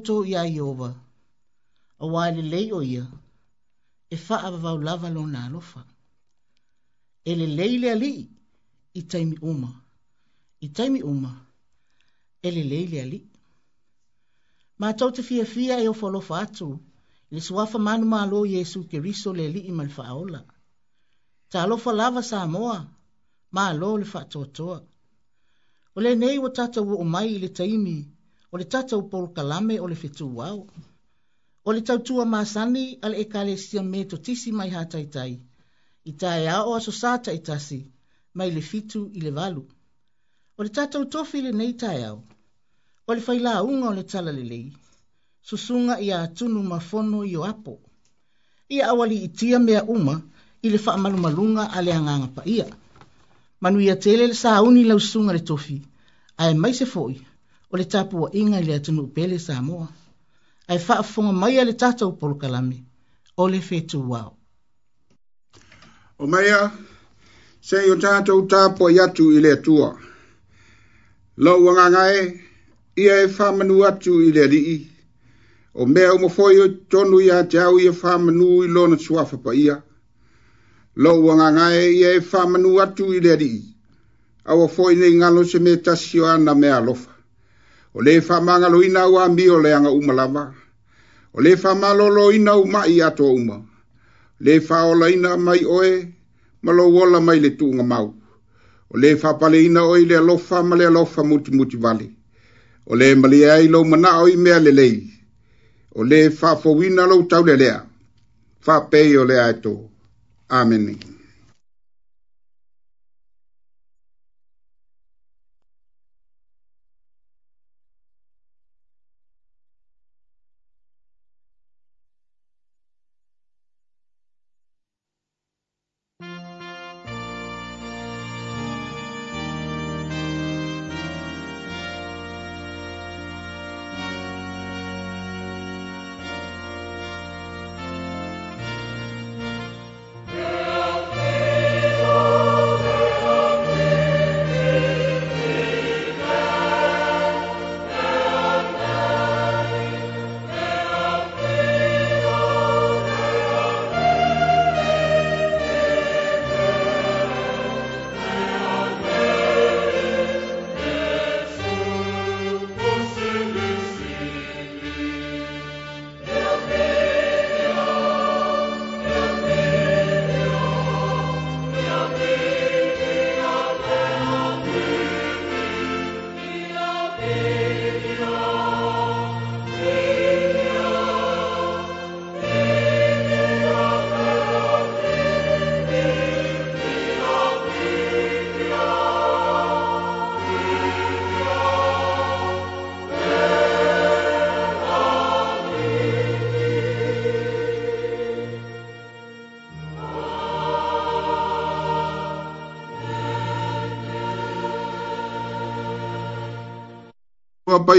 auto i a iowa. A wale lei o ia. E faa vavau lava lo na alofa. E le lei le ali i taimi uma. I taimi uma. E le lei le ali. Ma tau te fia fia e o falofa atu. I le suafa manu ma alo Yesu ke riso le li i malfaola. Ta alofa lava sa amoa. Ma alo le fatotoa. O le nei wa tata wa umai le taimi. Ta o le tatou polo kalame o le fetu wau. O le tautua maasani ale e kale sia me to tisi mai hataitai. I tae a o aso sata i tasi, mai le fitu i le valu. O le tatou tofi le nei tae au. O le faila unga o le tala le lei. Susunga i a tunu mafono i o apo. Ia awali i tia mea uma, i le wha malunga malunga a le anganga pa ia. Manu ia tele le sa uni lausunga le tofi, ae mai se foi. o le tapuaʻiga i le atunuu pele samoa ae faafofoga mai a le tatou polokalame o le fetuao o maia seʻi o tatou tapuai atu i le atua lau agagae ia e faamanū atu i le alii o mea uma foʻi o tonu iā te au ia faamanū i lona suafa paia lou agagae ia e faamanū atu i le alii aua foʻi nei galo se me tasi o ana mea alofa o le fa manga lo ina wa mi o le anga umalava o le fa malo lo ina uma i ato uma le fa o la ina mai oe malo wola mai le tunga mau o le fa pale ina oe le alofa ma le alofa muti muti vale o le mali ai lo mana oi mea le lei o le fa fo wina lo tau le lea fa pei o le aeto Amen. Amen.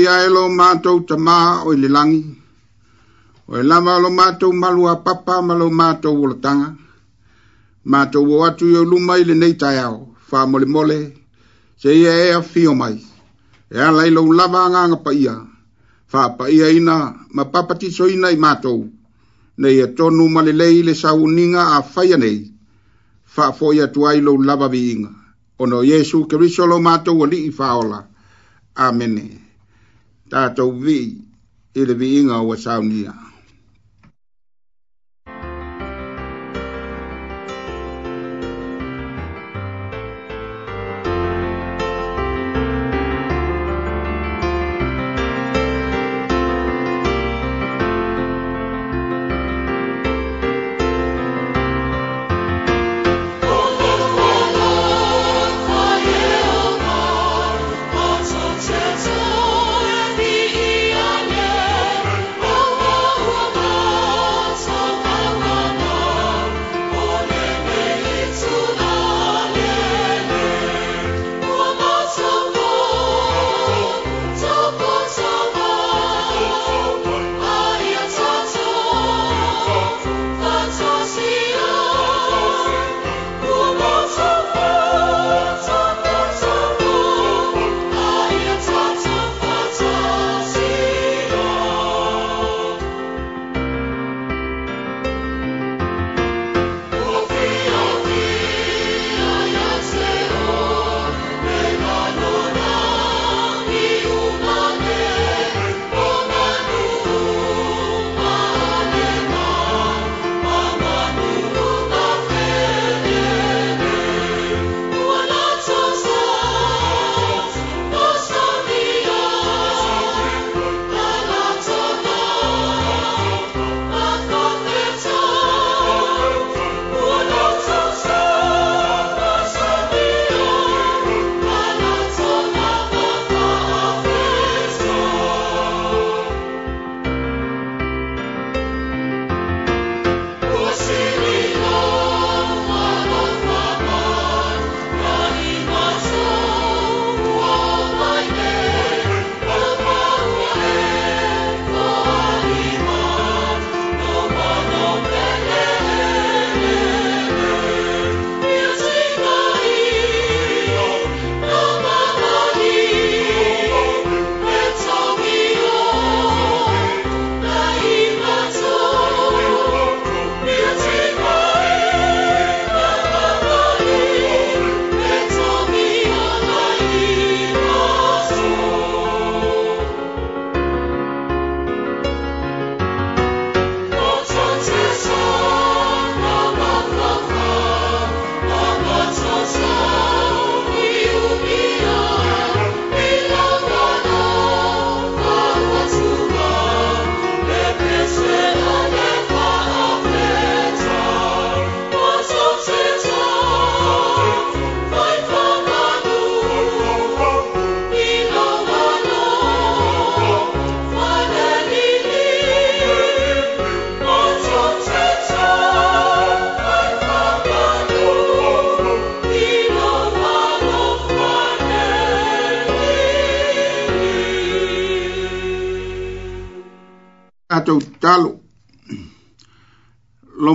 ia e lo mātou tamā o i lilangi, o e lava lo mātou malua papa ma lo mātou o latanga, mātou o atu i o luma i le nei tai au, wha mole mole, se ia e a fio mai, i lo lava nganga pa ia, wha pa ia ina ma papati i mātou, nei e tonu le a whaia nei, wha fo ia tuai lo lava ono Yesu mātou i whaola, tātou vi i le vi inga o wa saunia.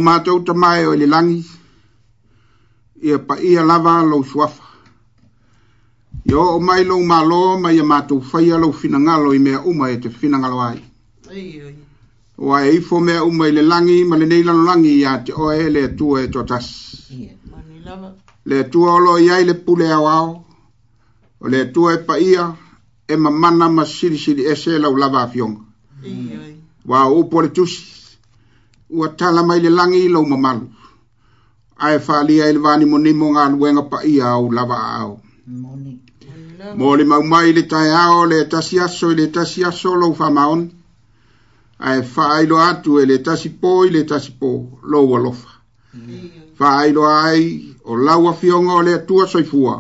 mātou tamai o le langi, ia pa ia lava lau suafa. Ia o mai lau malo ma ia mātou whaia lau finangalo i mea uma e te finangalo ai. O ai ifo mea uma i le langi ma le neilano langi ia te oe le tua e totas. Le o olo iai le pule au au, o le tua e pa ia e mamana ma siri siri ese lau lava afionga. Wa upo le tusi ua tala mai le lagi i lou mamalu ae faaalia i le vanimonimo galuega paia ou lava aao mo le maumai le taeao le tasi aso i le tasi aso lou faamaoni ae faailoa atu e le tasi pō i le tasi pō lou alofa faailoa ai o lau afioga o le atua soifua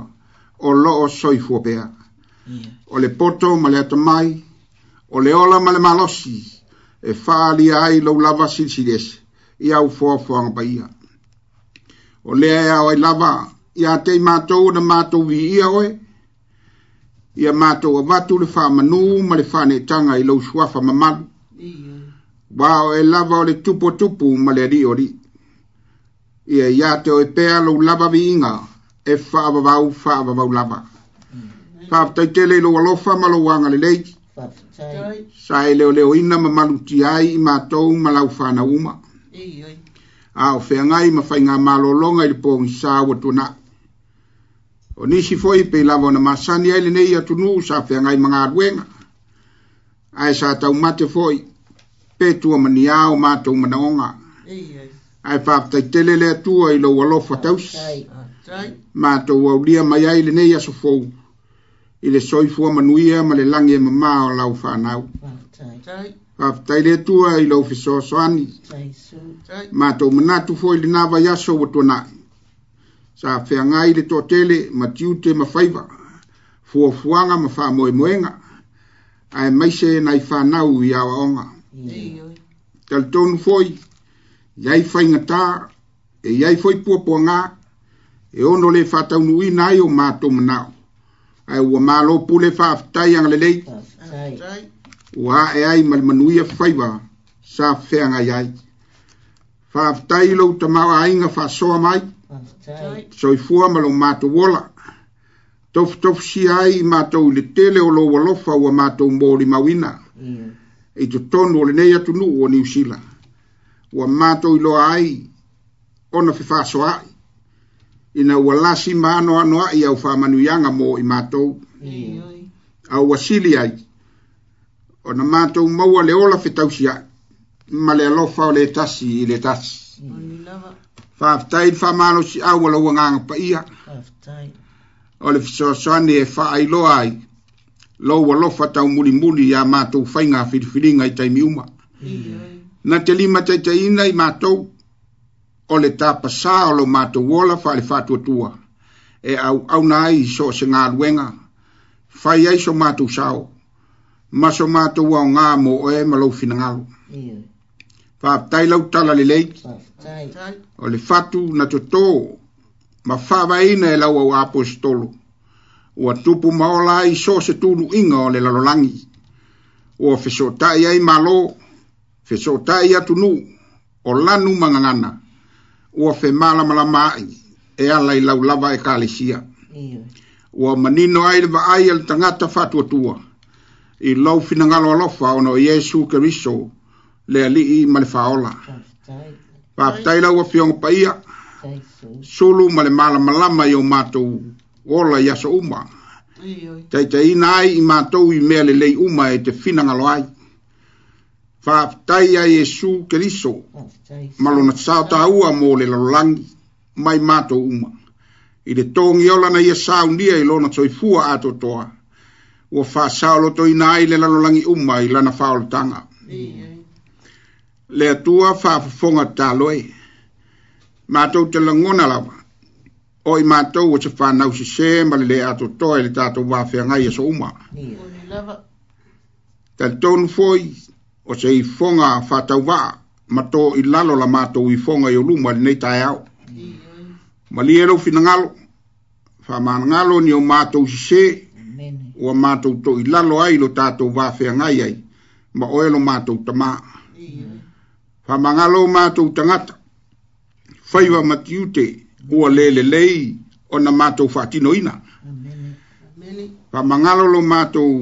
o loo soifua pea o le poto ma le atamai o le ola ma le malosi e whaalia ai lau lava silsilese, i au fuafuanga pa ia. O lea e au ai lava, ia te mātou na mātou vi ia oe, ia mātou a watu le whamanu ma le whanetanga i lau suafa mamalu. Wao e lava o le tupo tupu ma le ari ori. Ia ia te oe pea pēa lava vi inga, e whaavavau whaavavau lava. Mm. Whaaftai tele lo alofa ma lo wanga le leiki sa e leoleoina ma maluti ai i matou ma lau fanauma a o feagai ma faiga malologa i le pogisā ua tuanaʻi o nisi foʻi pei lava ona masani ai lenei atunū sa feagai magaluega ae sa taumate foʻi pe tua mania o matou manaoga ae faapataitele le atua i lou alofa tausi matou aulia mai ai lenei aso fou i le soifua manuia ma le lagi e mamā o lau fanau faafetai le atua i lou fesoasoani matou manatu foʻi lenā vaiaso ua tuanaʻi sa i le toʻatele ma tiute ma faiva fuafuaga ma fa'amoemoega ae maise nai fanau i aoaʻoga talitonu foʻi iai faigatā e iai foʻi puapuagā e ono lē faataunuuina ai o matou manao ae ua malo pule faafetai agalelei ua ae ai ma le manuia faiva sa feagai ai faafetai lou tamaoaiga faasoa mai soifua ma lou matou ola tofutofusia ai i matou i le tele o lou alofa ua matou molimauina mm. i totonu o lenei atunuu o niusila ua matou iloa ai ona fefaasoa'i ina ua lasi ma ano ano ai au whamanuianga mō i mātou. Au wa ai. O na mātou maua le ola whetausi ai. Ma le le tasi le tasi. Mm. Whaftai i whamano si au ala ua ngānga pa ia. Whaftai. O le fisoasani e whaai loa ai. Lau wa lofa tau muli muli ya mātou fainga whiriwhiringa i taimi uma. Mm. Na te lima te te ina i mātou. o le tapasā o lou matou ola faale faatuatua e auauna ai so o se galuega fai ai so matou sao ma so matou aogā mo oe ma lou finagalo faafetai lau tala lelei o le fatu na totō ma faavaina e lau au apostolo ua tupu ma ola ai so o se tunuʻiga o le lalolagi ua fesootaʻi ai malo fesootaʻi atunuu o lanu magagana ua fe malamalama ai e ala i laulava ekalesia ua manino ai le vaai a le tagata faatuatua i lou finagalo alofa ona o iesu keriso le alii ma le faola faafetai laua fioga paia sulu ma le malamalama i ou matou ola i aso uma taitaina ai i matou i mea lelei uma e te finagalo ai faafetai a iesu keriso ma lona sataua mo le lalolagi mai matou uma i le togiola na ia saunia i lona toifua atoatoa ua faasaolotoina ai le lalolagi uma i lana faaolotaga le atua faafofoga taloe matou te lagona lava o i matou o se fanau sesē ma lelē atoatoa i le tatou wafeagai aso e uma talitonu foi o se i fonga whātauwaa ma tō i lalo la mātou i fonga i o luma li nei tai au. Ma li ero fina ngalo, wha mana ngalo ni o mātou si se, o mātou tō i lalo ai lo tātou wāwhea ngai ai, ma o elo mātou tamā. Wha mangalo mātou tangata, whaiwa matiute ua lele lei o na mātou whātino ina. Wha mangalo lo mātou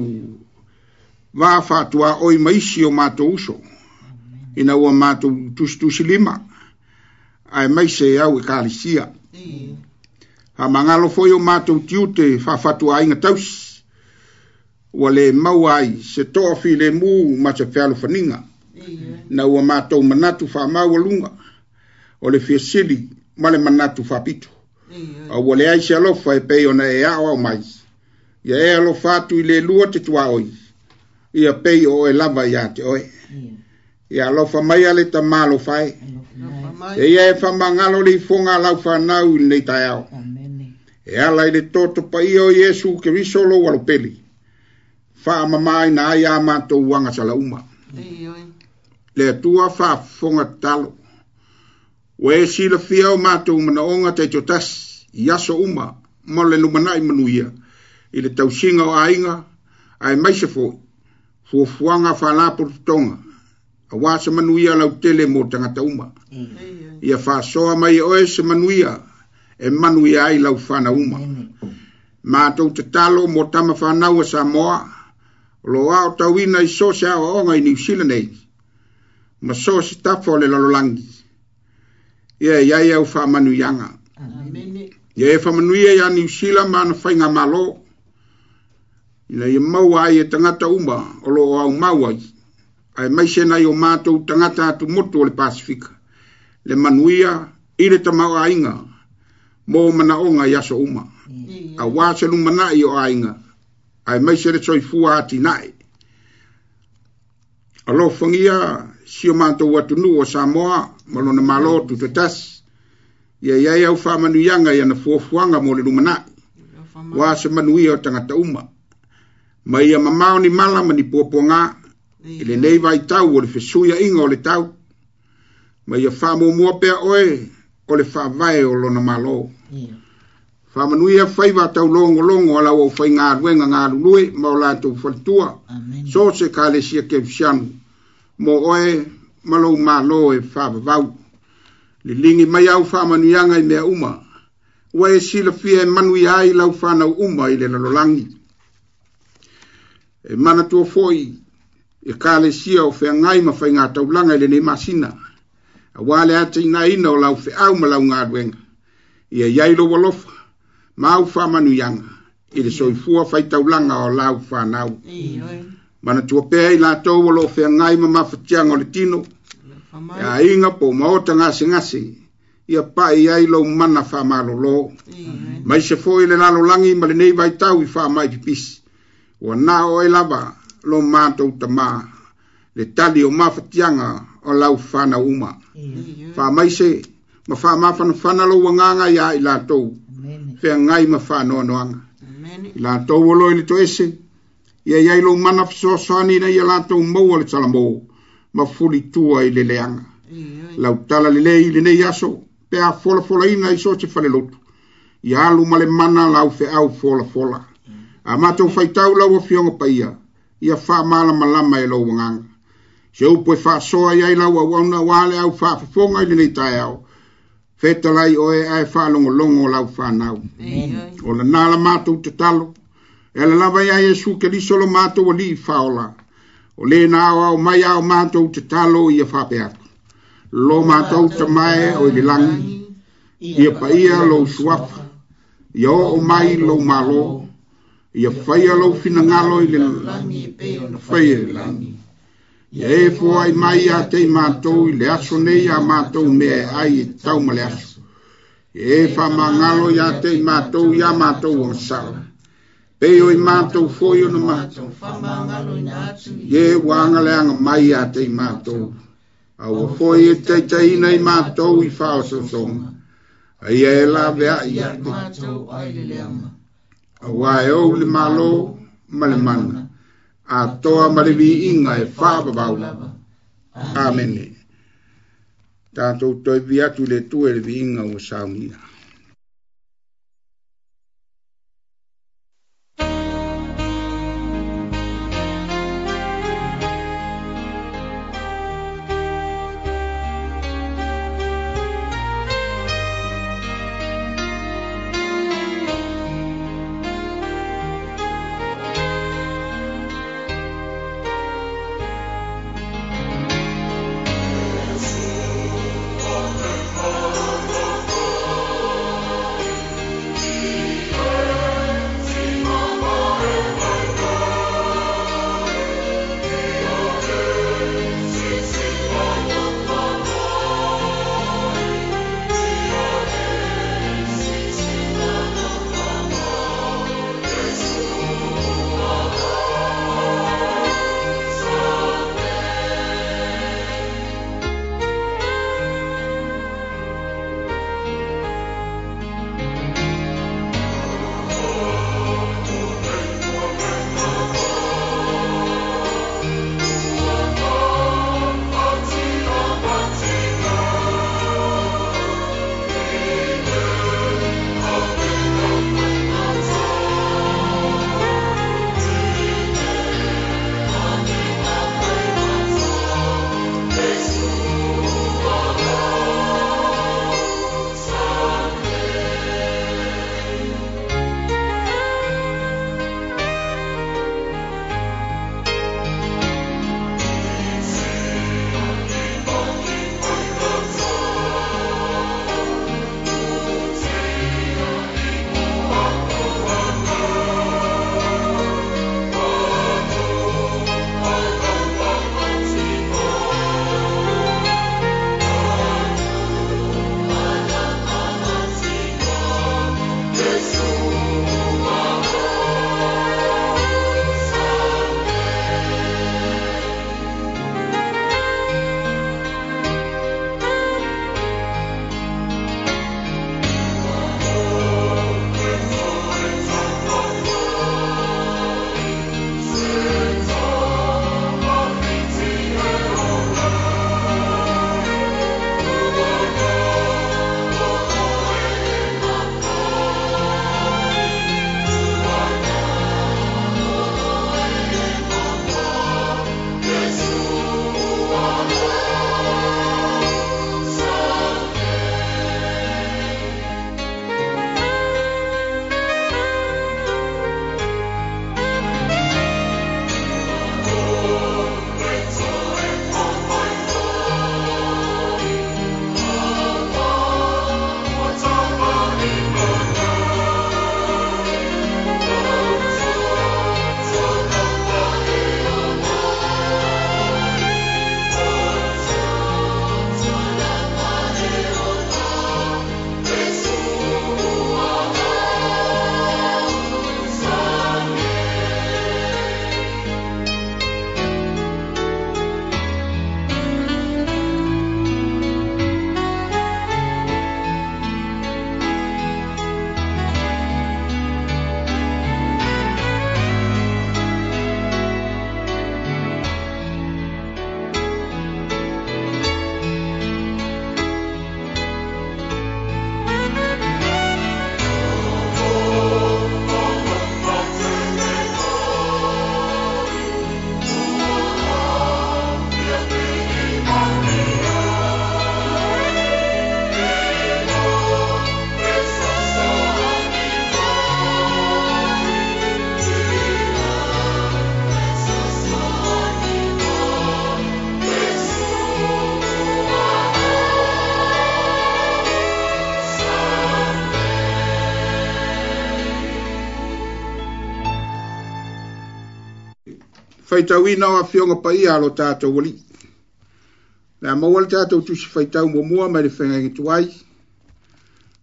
va o i maisi o mato uso. Ina ua mātou tus lima. Ai se au i kalisia Mm. Ha mangalo foi o mato tiute whawhatua inga taus. Ua le mau ai se tōwhi le mu ma se whialo whaninga. Na ua mato manatu whamaua lunga. O le fiasili ma le manatu whapito. a Ua le ai se alofa e pei ona e ao au mai. Ia e alofa atu i le lua te tuaoi. ia pei o e lava ia te oe. Ia yeah. lofa mai ale ta malo fai. E ia e fa mangalo li funga lau fa nau nei tai au. E ala i le toto pa i o Jesu ke riso lo walo peli. Fa mamai na ai amato uanga sala uma. Le tua fa funga talo. O e si le fia o mato umana onga te jotas yaso uma. Mo le numanai manuia. I le tausinga o ainga. Ai maise fo fuafuaga falapototoga auā se manuia lautele mo tagata uma mm. ia fasoa mai oe se manuia e manuia ai laufana uma matou mm. tatalo mo tama fanau e samoa lo ao tauina i so se aʻoaʻoga i new zealand ai ma so se tafa o le lalolagi ia e iai au faamanuiaga ia e famanuia iā new zealand ma na faiga malo ina ia maua ai e tagata uma o loo au mau ai ae mai senai o matou tagata atumutu o le pasifika le manuia i le tamaoaiga mo manaʻoga i aso uma mm. auā se lumanaʻi o aiga ae mai se le soifua atinaʻi alofagia sio matou atunuu o samoa ma lona malo tutatasi ia iai au faamanuiaga ia na fuafuaga mo le lumanaʻi uā se manuia o tagata uma mai ia mamao ni mala ma ni puapuagā i lenei vaitau o le fesuia iga o le tau ma ia faamuamua pea oe o le faavae o lona malo faamanui a fai vatau logologo alauau fai galuega galulue ma o latou falitua so se kalesia kefisianu mo oe malo lou malo e faavavau liligi mai au faamanuiaga i mea uma si e silafia e manuia ai lau fanau uma i le lalolagi e mana tua foi e kale sia o fe ngai ma fai ngā langa le ni masina. A wale ata ina ina o lau fea au malau ngā duenga. Ia iai lo walofa, ma u wha manu yanga. Ile soi fua fai langa o lau wha nau. Mana tua pēa i la o lo fe ngai ma mawhatianga o le tino. Ia inga po maota ngase ngase. Ia pai iai lo mana wha ma lo. Mai se foi i le lalo langi ma le nei vai tau i fa mai pipisi. ua nao e lava lo matou tamā le tali o mafatiaga o lau fanau uma faamaise ma faamafanafana lou agaga iā i latou feagai ma faanoanoaga i latou o loe le toese ia iai lou mana fesoasoani na ia latou maua le talamō ma fulitua i le leaga lau tala lelei i lenei aso pe a folafolaina i so te falelotu ia alu ma le mana lau feau folafola a matou faitau lau afioga paia ia faamalamalama e lou agaga seupu e faasoa i ai lau auauna ua le au faafofoga i lenei taeao fetalai o e ae faalogologo o lau fanau o lanā la matou tatalo e le lava iā iesu keriso lo matou alii faola o lē na aoao mai ao matou tatalo ia faape aku lo matou tamae o i lilagi ia paia lou suafa ia oo mai lou malo ia fai alau finagalo i le fai e le lagi ia e foa ai mai iā te i matou i le aso nei iā matou mea e ai i tau ma le aso ia e faamagalo iā te i matou iā matou o masala pei o i matou foi ona maia e uagaleaga mai iā te i matou aua foi e taitaina i matou i faaosoosoga aia e laveaʻi iā matou ai leleaga e ou le malo ma e le mana atoa ma le viiga e faapapau lava amene tatou toevi atu i le atua i le viiga ua saunia faitauina o afioga paia a lo tatou alii le a maua le tatou tusi faitau muamua mai le fegaigitu ai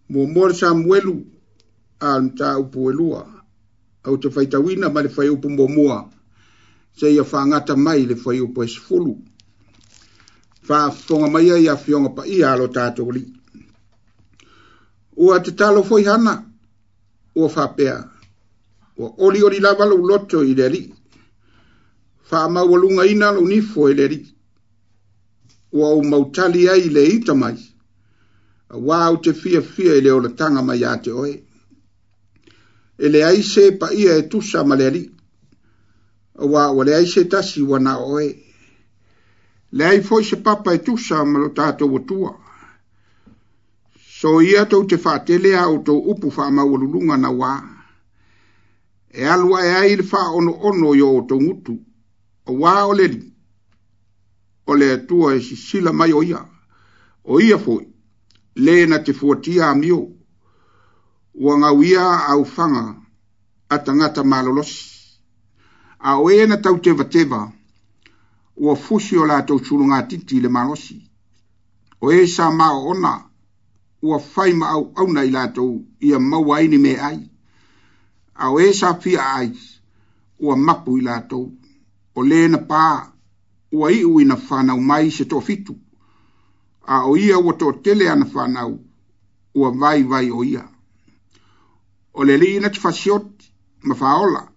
muamua le samuelu a le mataupu elua au te faitauina mai le faiupu muamua seia faagata mai le e fulu fa faafofoga maia ia afioga paia a lo tatou alii ua tatalo foi hana ua faapea ua olioli lava lou loto i le alii fa ma walunga ina lo ni fo ile e wa o mautali ai le ita mai wa au te fia fia ile o le tanga mai ate oe ele aise pa ia e tu ma le ri wa o le aise se tasi wa na oe le ai fo se papa e tu ma lo tato wa tua so ia to te fa te le au to upu fa ma walunga na wa e alua e ai le fa ono ono yo o to ngutu o wā o leri, o le atua e sisila mai o ia, o ia foi, le na te fuatia a mio, ua ngau ia au whanga a tangata malolosi. A o e na tau teva teva, ua fusi o lātou churu ngā titi le malosi. O e sa mao ona, ua fai ma au au nei lātou ia mau aini me ai. A o e sa fia ai, ua mapu i lātou o le na pā ua iu ina whanau mai se tō fitu. A o ia ua tō tele ana whanau ua vai vai o ia. O le li na te whasiot ma whaola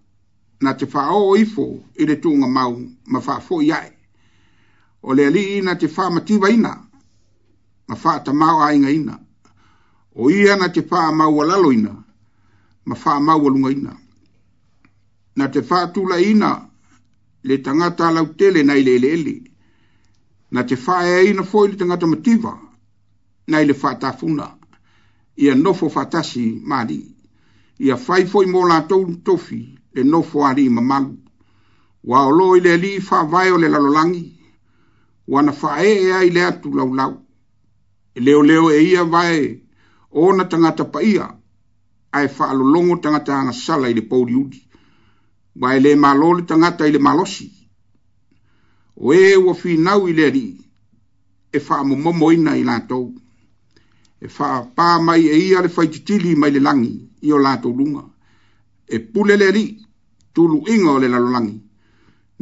na te whao o ifo i le tūnga mau ma whafo iai. O le li na te wha mativa ina ma wha ta mau ainga ina. O ia na te wha mau alalo ina ma wha mau alunga ina. Na te wha tula ina ina le tangata lau tele nai le ele na te fae ai na foi le tangata mativa nai le fata funa ia nofo fatasi mali ia fai foi mo la tou tofi le nofo ali mamalu wa olo ile li fa vai ole la lolangi wa na fae e ai le atu lau lau e leo leo e ia vai ona tangata paia ai fa alolongo tangata ngasala ile pouliudi vai le malo le tangata i le malosi. O e ua whinau i le ri, e wha momo ina i lātou. E wha pā mai e ia le whaititili mai le langi i o lātou lunga. E pule ri, tulu inga o le langi.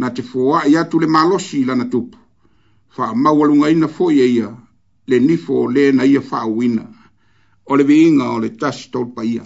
Na te fua i atu le malosi i lana tupu. Wha maualunga ina fo i e ia, le nifo le na ia wha uina. O le vi inga o le tas tolpa ia.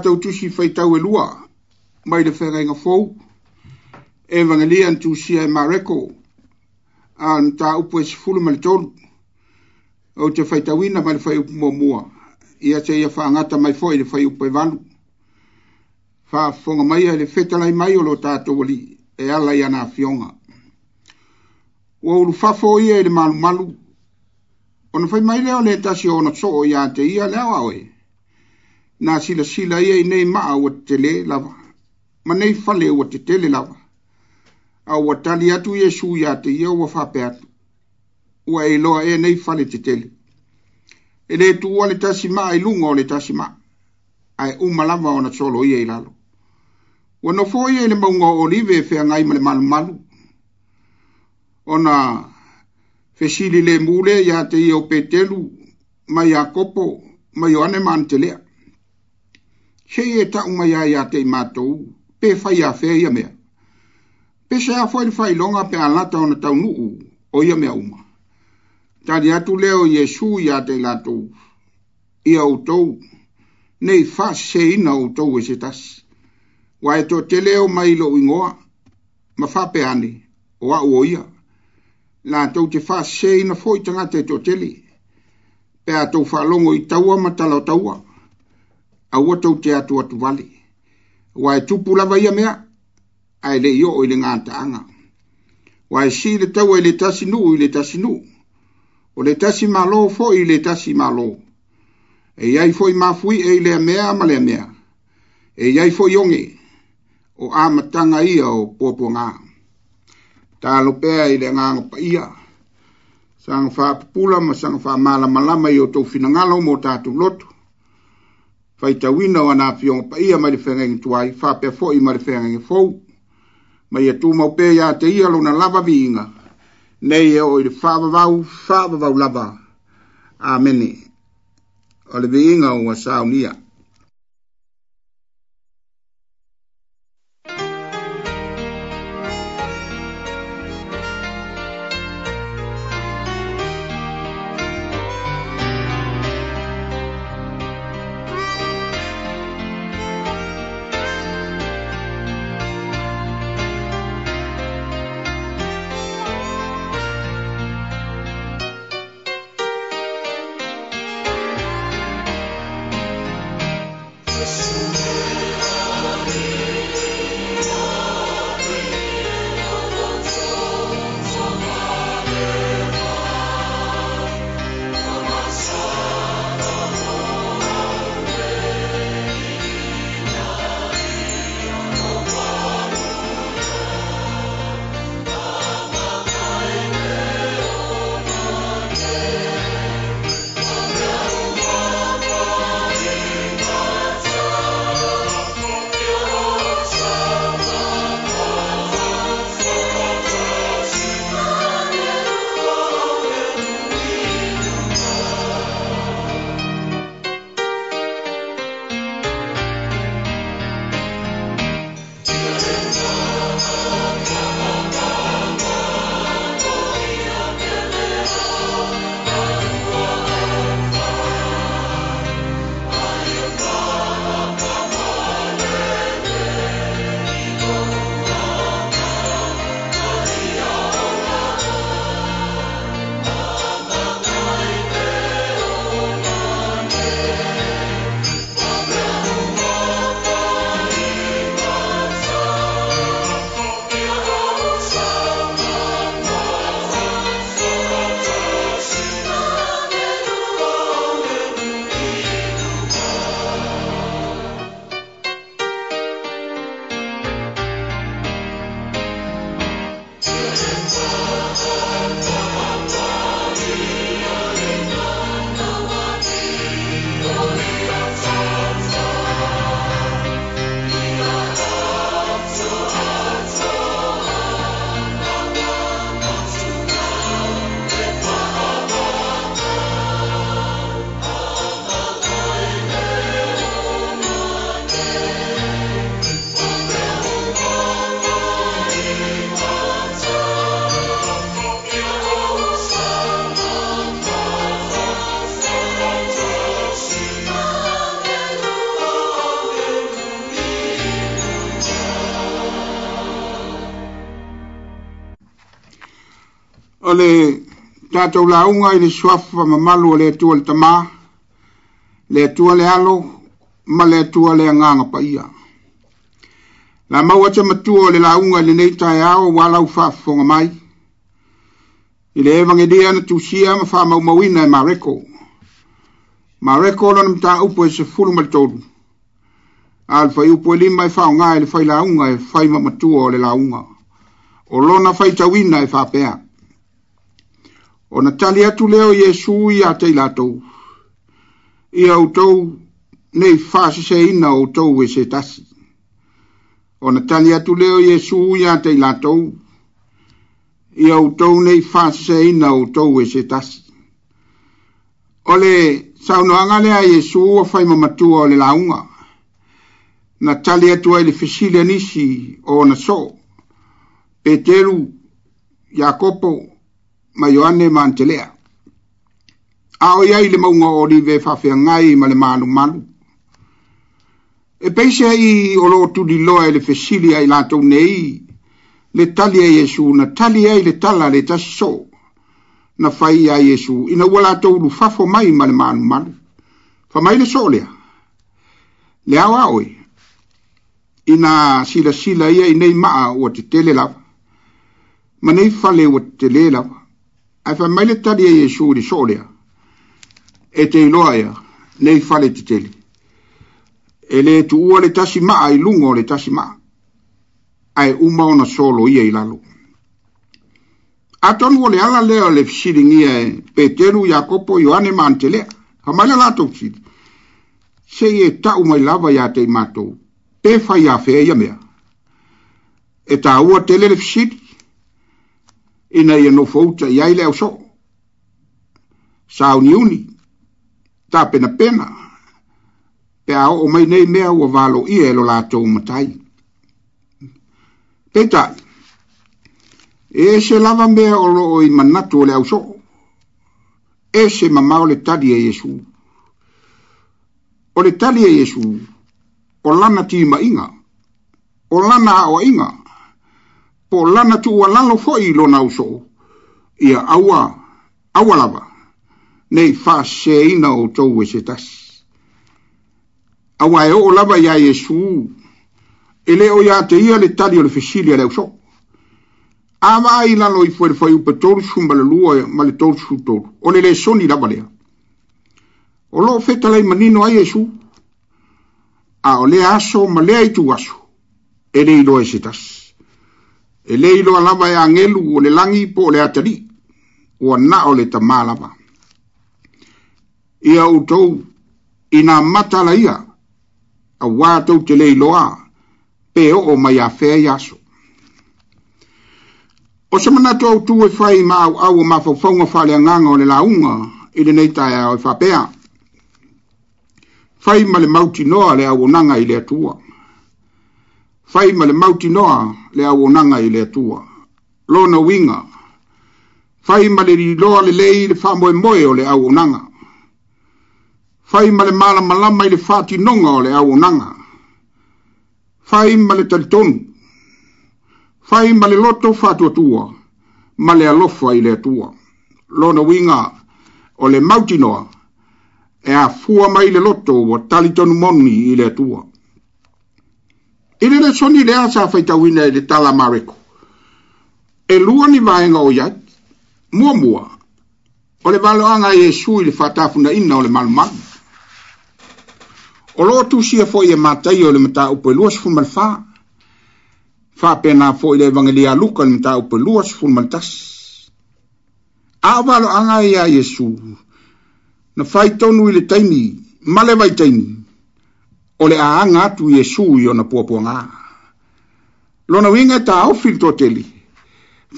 tātou tusi whaitau e lua, mai le whaingainga fōu, e wangalia an tūsia e māreko, an tā upu e sifulu mali tōru, o te whaitauina mai le whai upu mua ia te ia whaangata mai fōi le whai upu e wanu. Whaafonga mai e le whetalai mai o lo tātou wali, e ala ia nā fionga. Ua ulu whafo ia e le malu malu, ona whai mai leo le tasi o na tō ia te ia leo au e. na silasila ia i nei maa ua tetele lava ma nei fale ua tetele lava a ua tali atu iesu iā te ia ua faapea atu ua e iloa e nei fale tetele e lē tuua le maa i e luga o le maa ae uma lava ona solo ia i lalo ua nofo ia i le mauga o olive e feagai ma le malumalu ona fesili lē mule iā te ia o petelu ma iakopo ma ioane ma anatelea he e ta uma ya ya te mato pe fa ya fe ya me pe se a foi fa longa pe ala ta ona ta nu o ya me uma ta dia tu le o yesu ya te la to i au to nei fa se i na o to we se tas wa e to te le o mai lo ingo ma fa pe ani o a o ia la to te fa se i na foi tanga te to te le pe a to fa longo i taua ma ta la taua aua tou te atu atu vale ua e tupu lava ia mea ae le i'o'o i le gataaga ua e si le taua i le tasi nuu i le tasi nuu o le tasi malo fo'i i le tasi malo e iai foʻi mafui'e i e le mea ma le mea e iai foʻi oge o a mataga ia o puapuagā talo pea i le agaga paia saga faapupula ma saga faamalamalama i o tou finagalo mo tatou loto faitauina o ana afioga paia mai le fegegi tuai faapea foʻi ma le fegegi fou ma ia e tumau pea iā te ia lona lava viiga nei e oo i le faavavau faavavau lava amene o le viiga ua saunia o le tatou lauga i le suafa mamalu o le atua le tamā le atua le alo ma le atua le agaga paia la mau ata matua o le lauga i lenei taeao ua lau faafofoga mai i le evagelia na tusia ma faamaumauina e mareko mareko lona mataupu e sefulu ma le tolu a le faiupu e lima e faaogā i e le failauga e fai mamatua o le lauga o lona faitauina e faapea ona tali atu lea o iesu iā te i latou ia outou nei faaseseina outou e se tasi ona tali atu lea o iesu iā te i latou ia outou nei faaseseina outou e se tasi o le saunoaga lea iesu ua faimamatua o le lauga na tali atu ai le fesili anisi o ona soo petelu iakopo ma ioane mantelea ao iai le maunga o live ngai ma le malu. e peise ai o loo tuliloa e le fesili ai latou nei le tali Yesu iesu na tali ai le tala le tasosoo na fai a iesu ina ua latou lufafo mai ma le malumalu famai le soo lea le ao ao Ina ina silasila ia i nei maa ua tetele lava ma nei fale ua tele lava ae le tali e iesu i le so lea e te iloa ia nei fale tetele e lē tuua le tasi ma'a i luga o le tasi ma'a ae uma ona solo ia i lalo atonu o le ala lea o le fesiligia e peteru iakopo ioane ma antelea amai le latou fesili seia e ta'u mai lava iā tei matou pe faiafea ia mea e tāua tele le fesili ina ia nofouta i ai le ausoo sauniuni tapenapena pe a oo mai nei mea ua valoʻia e lo latou matai peitaʻi e se lava mea o loo i manatu o le ausoo e se mamao le tali e iesu o le tali e iesu o lana timaʻiga o lana aʻoaʻiga po lana tu wa lalo fo i lona uso. Ia awa, awa lava. Nei fa se ina o tou e se tas. Awa e o lava ya Yesu. Ele o ya te ia le tali o le fesilia le uso. Awa ai lalo i fuere fai upe tolu su male lua ma le tolu su tolu. O le le soni lava lea. O lo feta lai manino ai Yesu. A o le aso ma le aitu aso. Ele i loa e se tas. Ele i loa e se tas. e le iloa lava e agelu o le lagi po o le atalii ua o le tamā lava ia outou ina matala ia auā tou te le iloa pe o'o mai afea i aso o se manatu autū e fai ma auau o mafaufauga faaleagaga o le lauga i lenei taeao e faapea fai ma le mautinoa le auaunaga i le atua fai ma le mautinoa le auonaga i le atua lona uiga fai ma le liloa lelei i le faamoemoe o le auonaga fai ma le malamalama i le faatinoga o le auonaga fai ma le talitonu fai ma le loto faatuatua ma le alofa i le atua lona uiga o le mautinoa e afua mai le loto ua talitonu moni i le atua i le le soni lea sa faitauina i le tala mareko e lua ni vaega o iai muamua o le valoaga a iesu i le faatafunaina o le malumalu o loo tusia foʻi e matai o le mataupu e lua sefulumalefā faapena foʻi le evagelia luka le mataupu e lua sefulumaletasi a o valoaga e iā na faitonu i le taimi ma o le aaga atu iesu i ona puapuagā lona uiga e taofi le toateli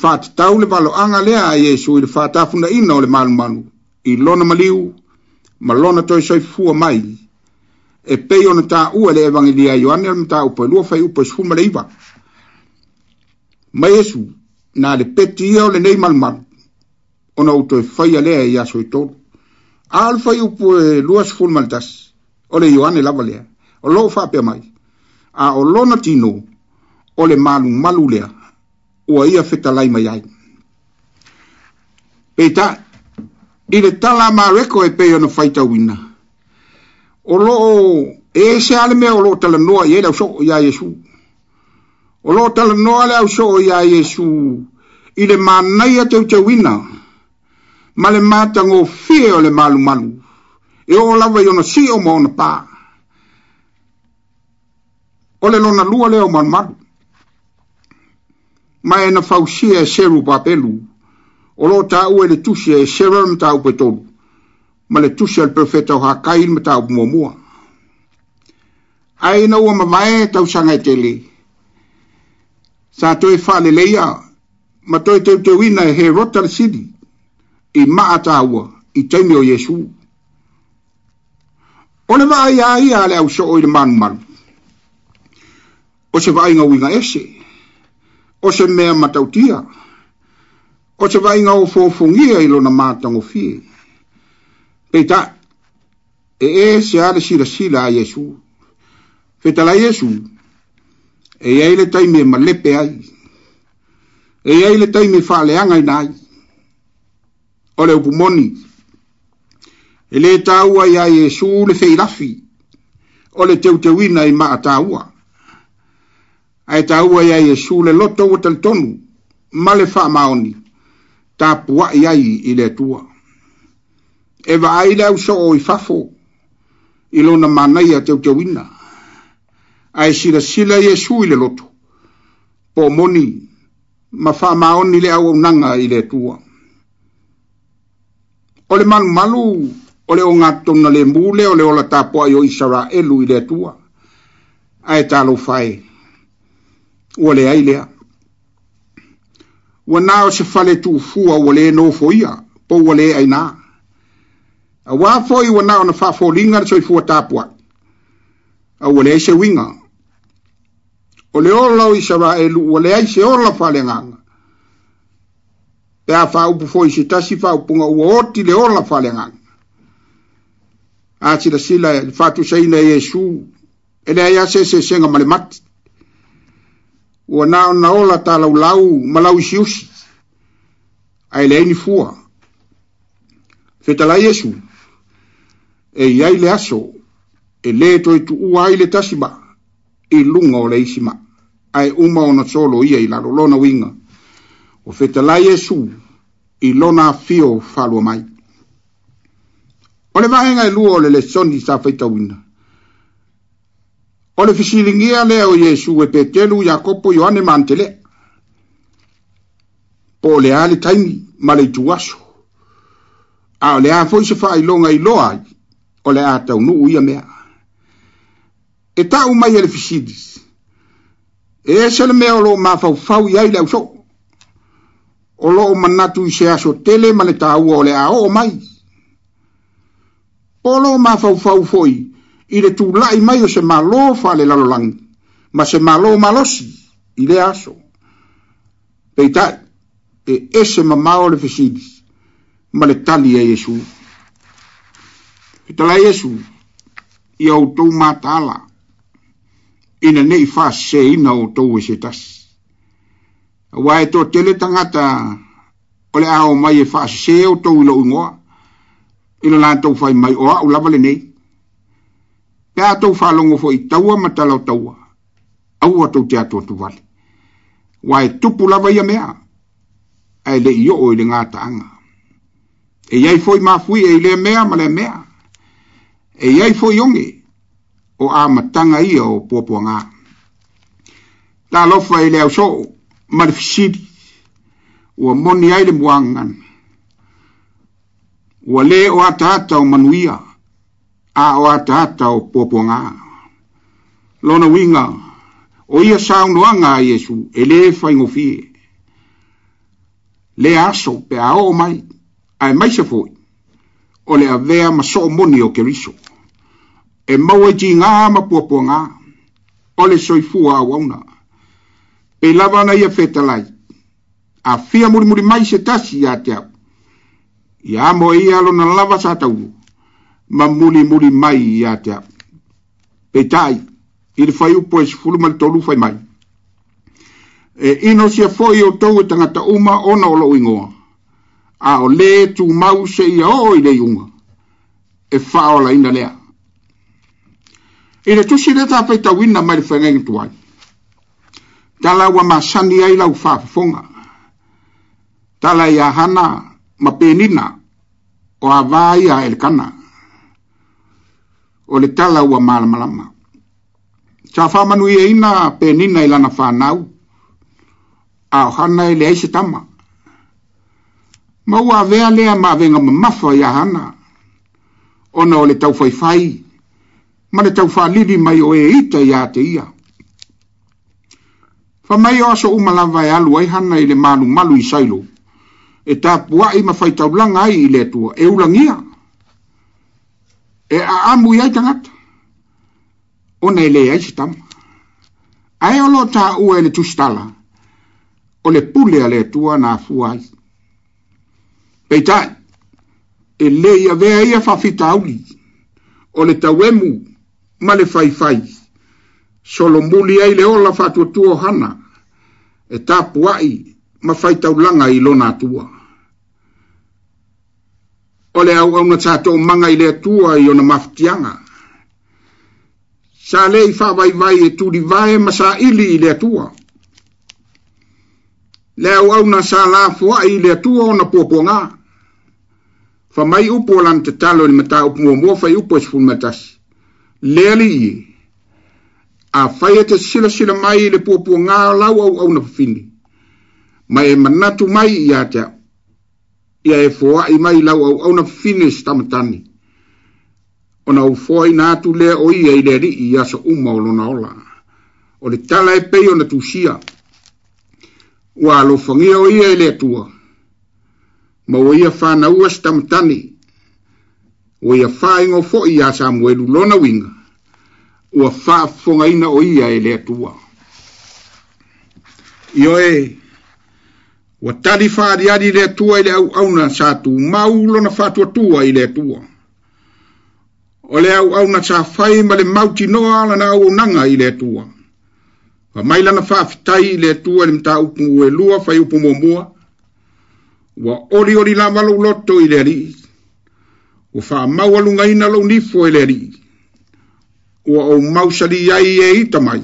faatatau le valoaga lea a iesu i le faatafunaʻina o le malumalu i lona maliu ma lona toe soifua mai e pei ona tāua le evagelia ioane le mataupa lua fai upa sefuma le iva ma iesu na le peti ia o lenei malumalu ona ou toe faia lea e i aso i a o le fai upu e lua sefulu ma le tasi o le ioane lava lea o lo fa mai a o lo na tino o le malu malu lea o ia feta lai mai ai pe ta i le tala ma reko e pe ona fai tau ina o lo o e se ale me o lo tala noa i e lau so ia Jesu o lo tala noa lau so o ia Jesu i le manai a tau tau ina ma le mātango fie o le malu malu e o lawa i ona si o mo ona paa o le lona lua lea o malumalu ma e na fausia e seru papelu o loo taʻua i le tusi e sera ma e tolu ma le tusi a le perofeta o hakai ma mataupu muamua ae na ua mavae tausaga e tele sa toe faaleleia ma toe teuteuina e herota le sili i maa tāua i taimi o iesu o le vaaiā ia a le au i le malumalu o se vainga winga ese, o se mea matautia, o se vainga o fōfungia ilo na mātango fie. Pei ta, e e se are sila sila a Yesu, fetala Yesu, e eile taimi e malepe ai, e eile taimi e whaleanga ina ai, o le upumoni, e le taua ia Yesu le feirafi, o le teuteuina i maa taua, ae taua ia iesu le loto ua talitonu ma le faamaoni tapuaʻi ai i le atua e vaai le ausoo i fafo i lona manaia teuteuina ae silasila iesu i le loto po moni ma faamaoni le auaunaga i le atua o le malumalu o le ogatonalemu le o le ola tapuaʻi o isaraelu i le atua ae talofae ua leai lea ua na o se fale tuufua ua lē nofo ia po ua lē ainā auā foʻi ua na ona faafoliga le soifua tapuaʻi aua au leai se uiga o le ola o isaraelu ua leai se ola faaleagaga pe a faaupu foʻi se tasi faaupuga ua oti le ola faaleagaga a silasila e e le faatusaina e iesu e leai a se esesega ma le mati ua na ona ola talaulau ma lau isiusi ae leai ni fua fetalai iesu e iai le aso e lē toe tu'ua ai le tasima i luga o le isima ae uma ona solo ia i lona uiga ua fetalai iesu i lona afio faalua mai o le vaega e lua o le lesoni sa faitauina o le lea olefisilingia leo Yesuwe Petelu, ioane ma maantelea po o le ale taimi ma le ituaso a o le a foi se faailoga iloa ai o le a taunuu ia mea e taʻu mai e le fisili e se le mea o loo mafaufau i ai le ausoo o loo manatu i se aso tele ma le tāua o le a oo mai po o loo mafaufau foʻi i le tūlai mai o se malo fa le lang, ma se malo malosi i le aso peitai e ese mamao le fesili ma le tali e iesu e tala iesu ia outou matala ina nei faaseina outou e se tasi auā e toatele tagata o le ao mai e faasesē outou i loʻu igoa i lo latou fai mai o aʻu lava lenei pe atou faalogo foʻi taua ma talao taua aua tou te atu atu ua e tupu lava ia mea ae leʻi oo i le gataaga e iai foʻi mafui e i lea mea ma le mea e iai foʻi oge o a mataga ia o puapuagā talofa i le ausoo ma le fisili ua moni ai le muagagana ua lē o ataata o manuia a o atata o poapoagā lona uiga o ia saunoaga a iesu e lē faigofie le aso pe a oo mai ae maise foʻi o le avea ma soʻomoni o keriso e maua e i tigā ma puapuagā o le soifua auauna pei lava ona ia fetalai afia mulimuli mai se tasi iā te au ia mo e ia lona lava sa taulu ma mulimuli mai iā te aʻu peitaʻi i le faiupu e sefulu ma le tolu fai mai e ino sia foʻi outou e tagata uma ona o loo igoa a o lē tumau seʻia oo i le iuga e faaolaina lea i le tusi lea tafaitauina mai le faigaiga tuai tala ua masani ai lau faafofoga tala iā hana ma penina o avā ia e le kana o le tala ua malamalama sa faamanuiaina penina ilana lana fanau aohana i leai se tama ma ua avea lea ma avega mamafa iā hana ona o le fai, ma le lidi mai o ē e ita iā te ia faamai o aso uma lava e alu ai hana i le malumalu i sailo e tapuaʻi ma faitaulaga ai i le atua e ulagia e a amu ia tangata. O nei le ai si tamu. Ai o lo ta ua ene tustala. O le pule ale tua na fua ai. Peita, e le ia vea ia fafita auli. O le tawemu ma le faifai. Solo muli ai le ola fatua tuo hana. E ta puai ma faitaulanga ilona tua. tua o le au au na tātou manga i le atua i ona mafutianga. Sa le i whawai vai e tūri vai masa ili i le atua. Le au au na sa la fua i le atua ona pōpō ngā. Fa mai upo lan te talo ni mata upo mua mua fai upo esifun matas. Le li i. A fai e te sila sila mai i le pōpō ngā lau au au na pafini. Mai e manatu mai i atea. ia e foaʻi mai lau auauna finis tamatani ona i atu lea o ia i le alii i aso uma o lona ola o le tala e pei ona tusia ua alofagia o e e ia e le atua ma ua ia fanaua se tamatani ua ia fo foʻi iā samuelu lona uiga ua faafofogaina o ia e le atua ioe Wa tali fadi adi le tua ile au auna sa tu. Ma ulo na fatua tua ile tua. O le au na sa fai ma le mauti no ala na au nanga ile tua. Wa maila na fitai ile tua ni mta upu ue lua fai upu mua Wa ori ori la malo loto ile ri. Wa faa maua lunga ina lo nifo ile ri. Wa au mausali yai e itamai.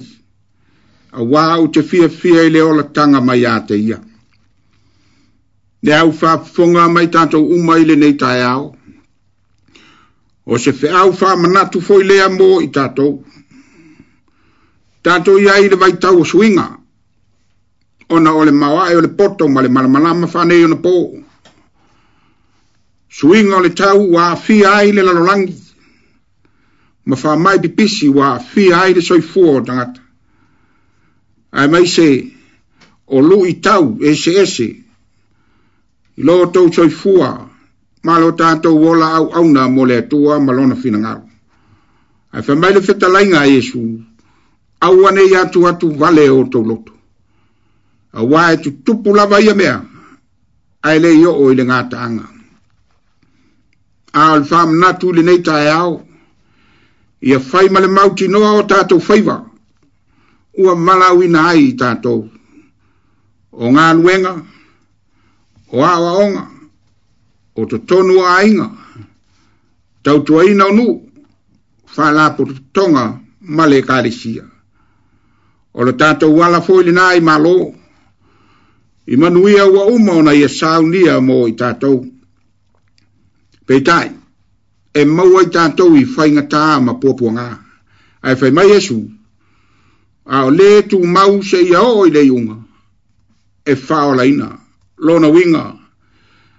Wa au te fia fia ile ola tanga mai ate iaa le au whaafonga mai tātou umai le nei tai au. O se whi au wha manatu fhoi lea mō i tātou. Tātou i aile vai tau o suinga. Ona ole mawa e ole poto ma le maramalama whanei ona pō. Suinga ole tau wa whi aile lalolangi. Ma wha mai pipisi wa whi aile soi fuo o tangata. Ai mai se o lu i tau e se ese. ese I loo tau soi fua, ma lo tātou wola au auna mo le atua ma fina ngaro. Ai wha maile whita lainga Iesu, au ane i atu atu vale o tau loto. A wae tu tupu lava ia mea, ai le io o i le ngāta anga. Al fam natu le nei tae au, ia whai male mauti noa o tātou whaiva, ua malawina ai tātou. O ngā nuenga, o awa onga, o te tonu a inga, tau tua ina unu, whala po te tonga male karisia. O le tātou wala fo ili nai malo, i manuia ua uma ona ia saunia mo i tātou. Peitai, e maua i tātou i whainga tā ma pōpua ngā. Ai whai mai esu, a o le tu mau se ia o i unga, e whaola inaa lona winga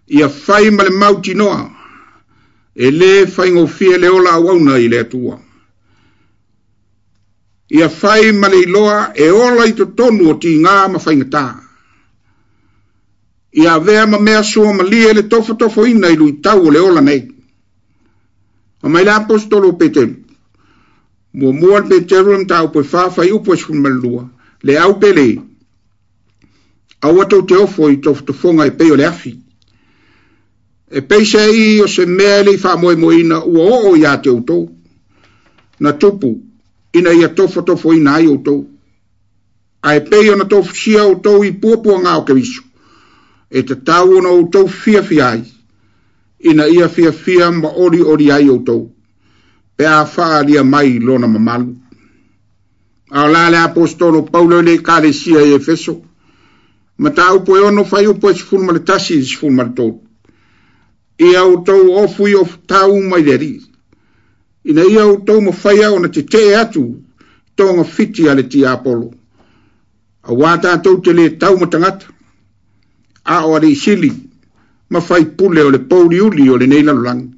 ia fai male mauti noa e le fai ngau fie le ola awauna i le atua. Ia fai male iloa e ola i to tonu o ti ngā ma fai ngatā. Ia vea ma mea sua ma lia le tofa tofa ina i lui tau o le ola nei. O mai la apostolo peteru. Mua mua peteru am tau pui fafai upo esu malua. Le au pelei. Awa tau te ofo i tau fonga e peo le afi. E peisa i o se mea e le i wha moe moina ua o o ia te utou. Na tupu, ina ia tofo tofo ina ai utou. A e peo na tofo sia utou i puapua ngā o ke visu. E te tau ona utou fia fia ai. Ina ia fia fia ma ori ori ai utou. Pe a wha lia mai lona mamalu. Aulale apostolo paulo le kare sia i e efeso. Aulale apostolo paulo le kare sia i efeso ma ta upo e ono fai upo e sifun ma le tasi e sifun ma le tau. I au tau ofu i of tau mai deri. I na i au tau ma fai au na te te atu tonga fiti ale ti apolo. A wata tau te le tau ma tangata. A o ari sili ma fai pule o le pouri uli o le neila lulangi.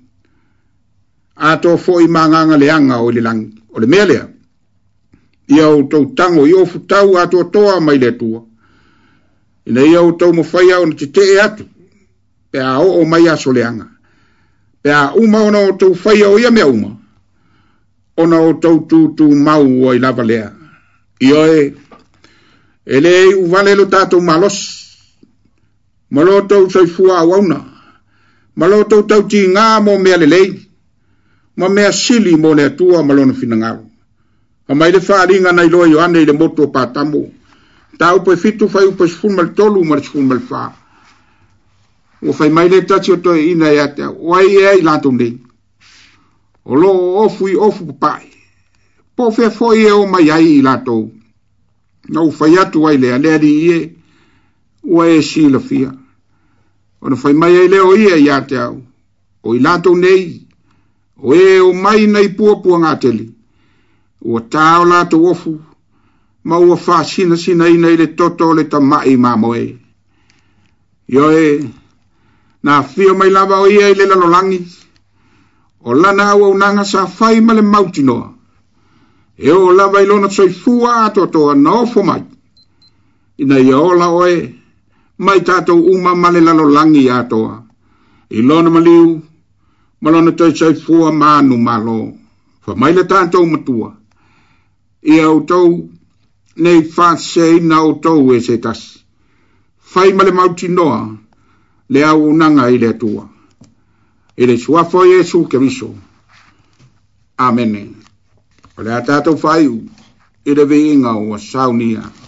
A to fo i manganga le anga o le langi. O le melea. I au tau tango i ofu tau ato toa mai le tua ina ia o tau mawhai au na te te e atu, pe o o mai aso leanga. Pea a uma ona o tau whai au ia mea uma, ona o tau tū tū mau o i lava lea. Ia e, ele e uvale lo tātou malos, malo tau sai fua au auna, malo tau tau ti ngā mō mea lelei, ma mea sili mō lea tua malona fina ngaro. Ha mai le whaaringa nei loa i o ane i le moto pātamu. Ha tau pe fitu fai upe sifun mal tolu umar sifun mal fa. Ua fai mai le tachi o toi ina ya te ua i e i lantum ni. O lo ofu i ofu papai. Po fe fo i e o mai ai i lantou. Na ua fai atu ai lea lea di i e ua e si la fia. O na fai mai e leo i e ya te au. O i lantou nei. O e o mai nei pua pua ngateli. Ua tau lantou ofu. Ua ma ua fasina sina ina i le toto o le tamai mamoe. Yo e, na fio mai lava o ia i le lalolangi, o lana au au nanga sa fai ma le mautinoa. E o lava i lona tsoi fua atotoa na ofo mai. Ina ia ola o e, mai tato uma ma le lalolangi atoa. I lona maliu, ma lona tsoi tsoi fua manu malo. Fa mai le tato umatua. Ia utou, nei fasei na o tou e se tas. Fai male mauti noa, le au unanga i le atua. I le suafo Jesu ke viso. Amene. O le atato fai u, i le vi inga o saunia. Amene.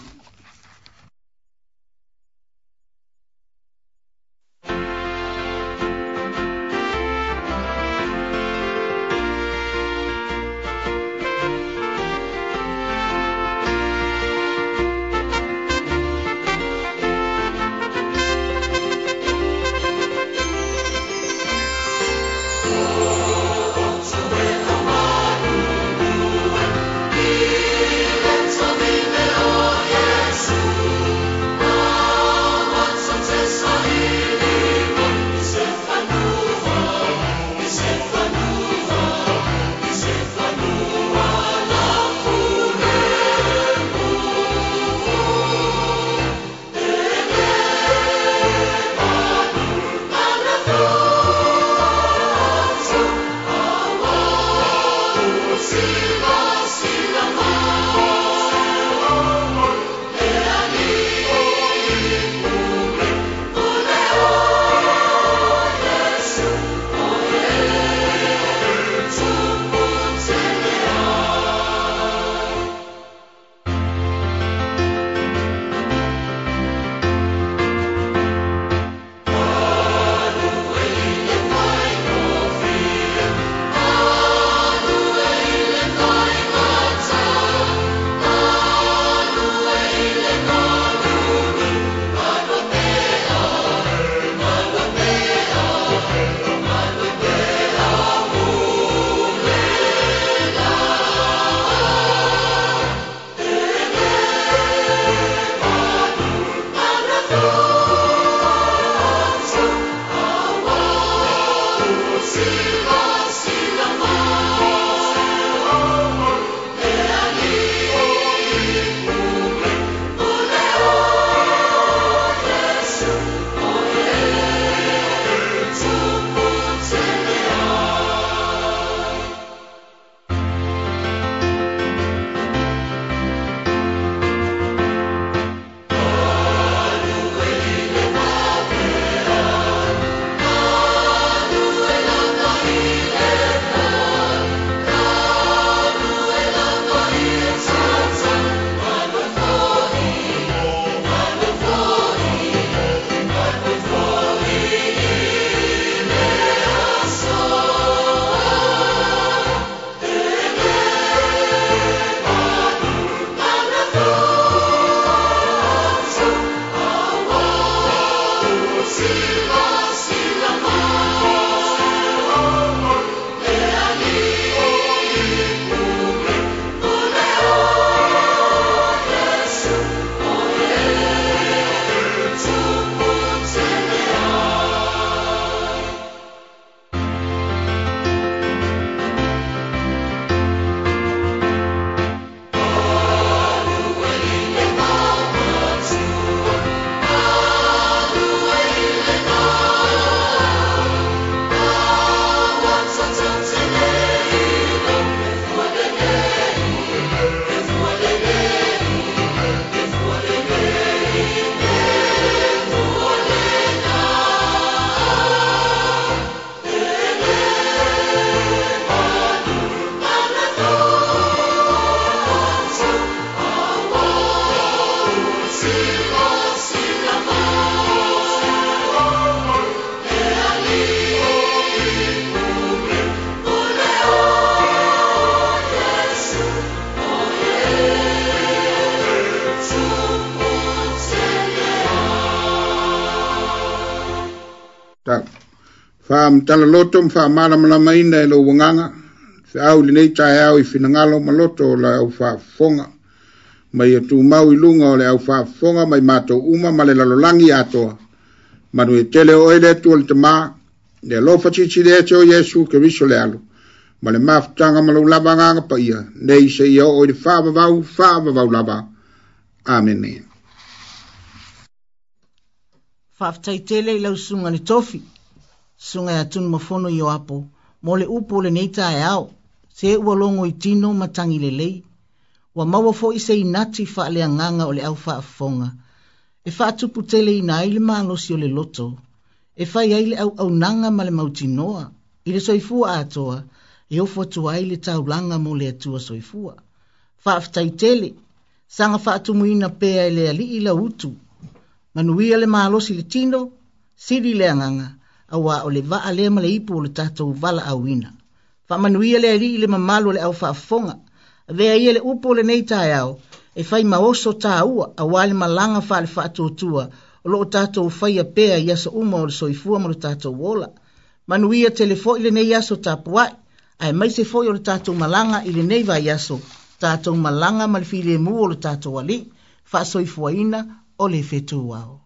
matala loto mafaamala malamaina e lou agaga feau lenei taeao i finagalo ma loto o la aufaafofoga ma ia tumau i luga o le aufaafofoga mai matou uma ma le lalolagi atoa manue tele o ai le atua le tamā le alofa tiitili ete o iesu keriso le alo ma le mafutaga ma lou lava agaga paia nei seʻia oo i le faavavau faavavau lava amene faafetaitele i lausuga le tofi sunga ya tunu mafono yo apo, mole upo le neita e ao, se ua longo i tino matangi le wa mawa fo i se inati fa le nganga o le au fonga, e fa atupu tele i na aile maalosi o le loto, e fa i aile au au nanga ma le mauti noa, i le soifua atoa, e ofo tu aile tau mo le atua soifua, fa aftai tele, sanga fa atumu ina pea ele ali ila utu, manuia le maalosi le tino, sidi le anganga, awa o le vaa lea ma le ipu o le tatou vala auina faamanuia le alii le mamalu o le ʻaufaafofoga avea ia le upu e o lenei taeao e fai maoso tāua auā le malaga faalefaatotua o loo tatou faia pea i aso uma o le soifua ma le tatou ola manuia tele foʻi lenei aso tapuaʻi ae maise foʻi o le tatou malaga i lenei vaiaso tatou malaga ma le filemu o le tatou alii faasoifuaina o le fetuao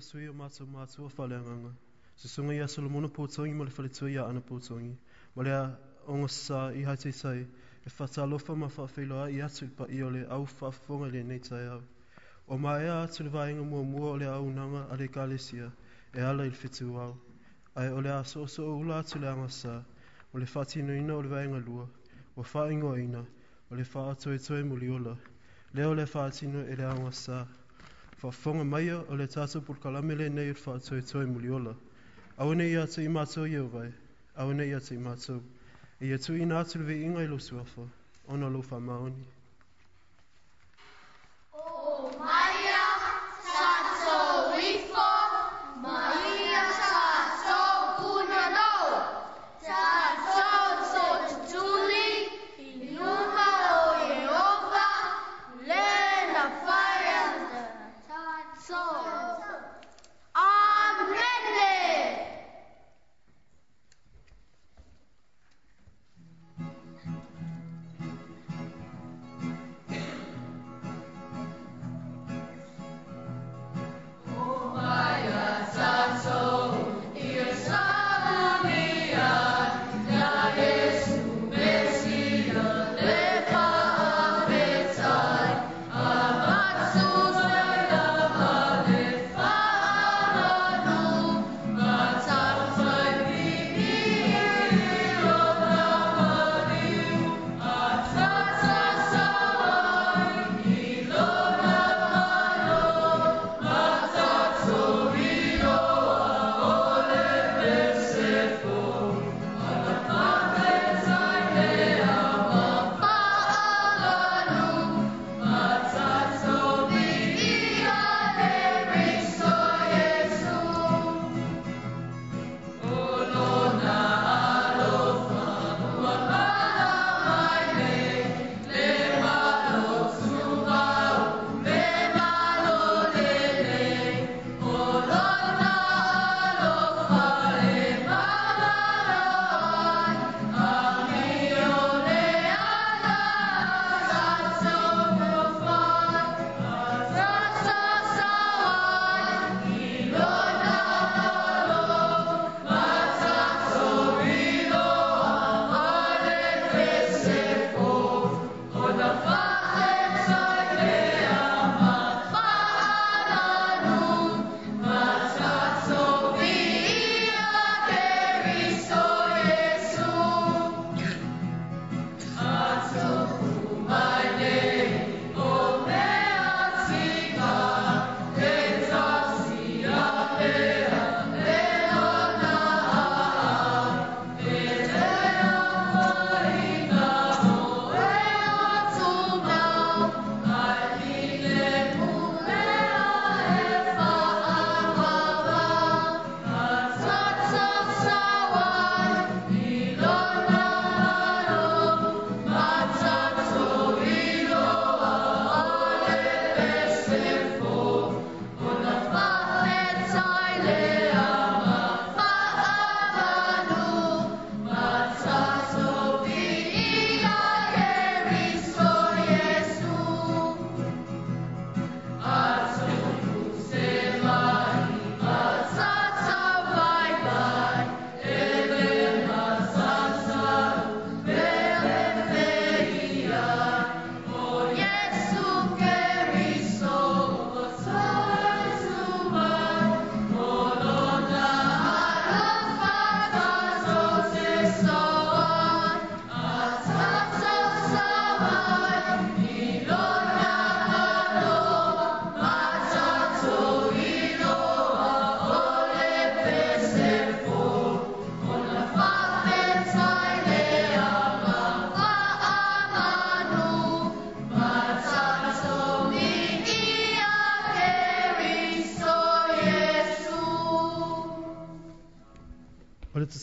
mātou a whale a nganga. Se sunga ia Solomona pōtongi, ma le whaletua ia ana pōtongi. E ma a onga sā i hai te tai, e whatalofa ma a i atu pa i ole au whonga le nei tai au. O mai a atu le vāinga mua mua o le au nanga a le galesia, e ala i le fitu au. Ai o le a so so o ula atu le anga sā, o le whatino ina o le vāinga lua, o ingo ina, o le wha atoe toe muliola. Leo le whatino e le anga sā, whawhonga mai o le tātou purkalamele nei ur whātua toi muliola. Au nei a te imātou iau vai, au nei a te imātou. E atu ina atu lewe inga i lo suafa, ona lo whamaoni. Oh, Maria!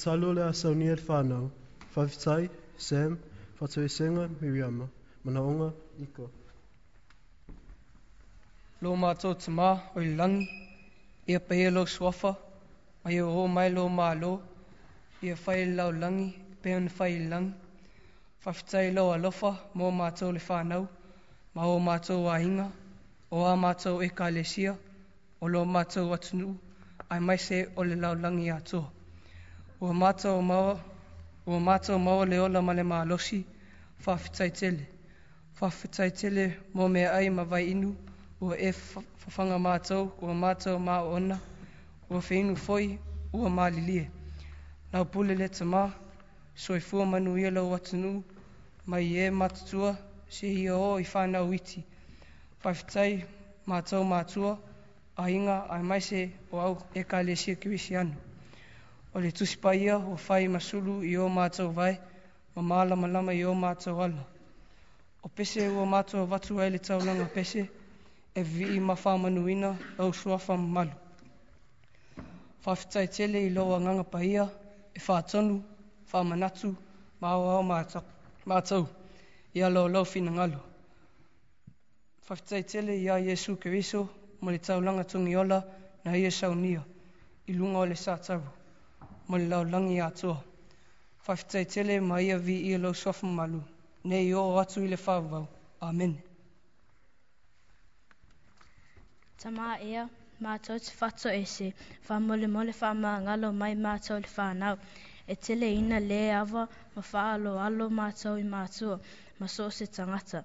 Salule a sauniet whanau, whawhitai, Sam, whatuisenga, Miriama, Lo te mā, oi langi, ia pēia lau swafa, ma ia o mai lo mā lo, ia whai lau langi, pēon whai langi, whawhitai lau alofa, mō mātou le whanau, ma o mātou ainga, o a mātou e kālesia, o lo mātou atunu, ai mai se o le lau langi atoa. ua mata o maua ua mata o maua le ola ma le malosi faafetaitele faafetaitele mo mea ai ma vai inu ua e fafaga matou ua mata o maoona ua feinu foi ua malilie naupule le tamā soifua manu ia lau atunuu mai e se hi o i fanau iti faafetai matou matua aiga ae mai se o au ekalesia kirisiano o le tusi pa ia ua fai masulu i o mātou vai ma mālamalama i o mātou alo. O pese ua mātou vatu ai le taulanga pese e vii ma whāmanuina au suafa malu. Whawhitai tele i loa nganga paia, ia e whātonu, whāmanatu, ma o mātou i alo lau whina ngalo. Whawhitai tele i a Yesu Keriso ma le taulanga tungi na ia saunia i lunga o le sa sātaru. mo lau langi atoa. Whaifitai tele mai a vi i lau sofa malu. Nei o atu i le whawau. Amen. Tama ea, mātou te whato ese, wha mole mole wha mā ngalo mai mātou le whanau. E tele ina le awa, ma wha alo alo mātou i mātua, ma so se tangata.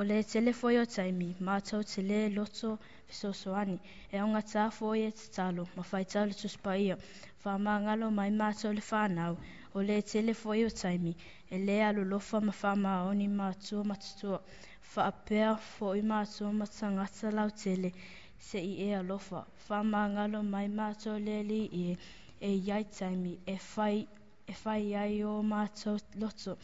O le tele i o taimi, mātou te le loto fisosoani, e onga tāfo i e te talo, ma whai tau le tuspa ia, wha māngalo mai mātou le whānau, o le tele i o taimi, e le alu lofa ma wha maoni mātua matatua, wha apea fo i mātua matangata lau tele, se i e alofa, wha māngalo mai mātou le li i e, e iai taimi, e fai e whai ai o mātou loto,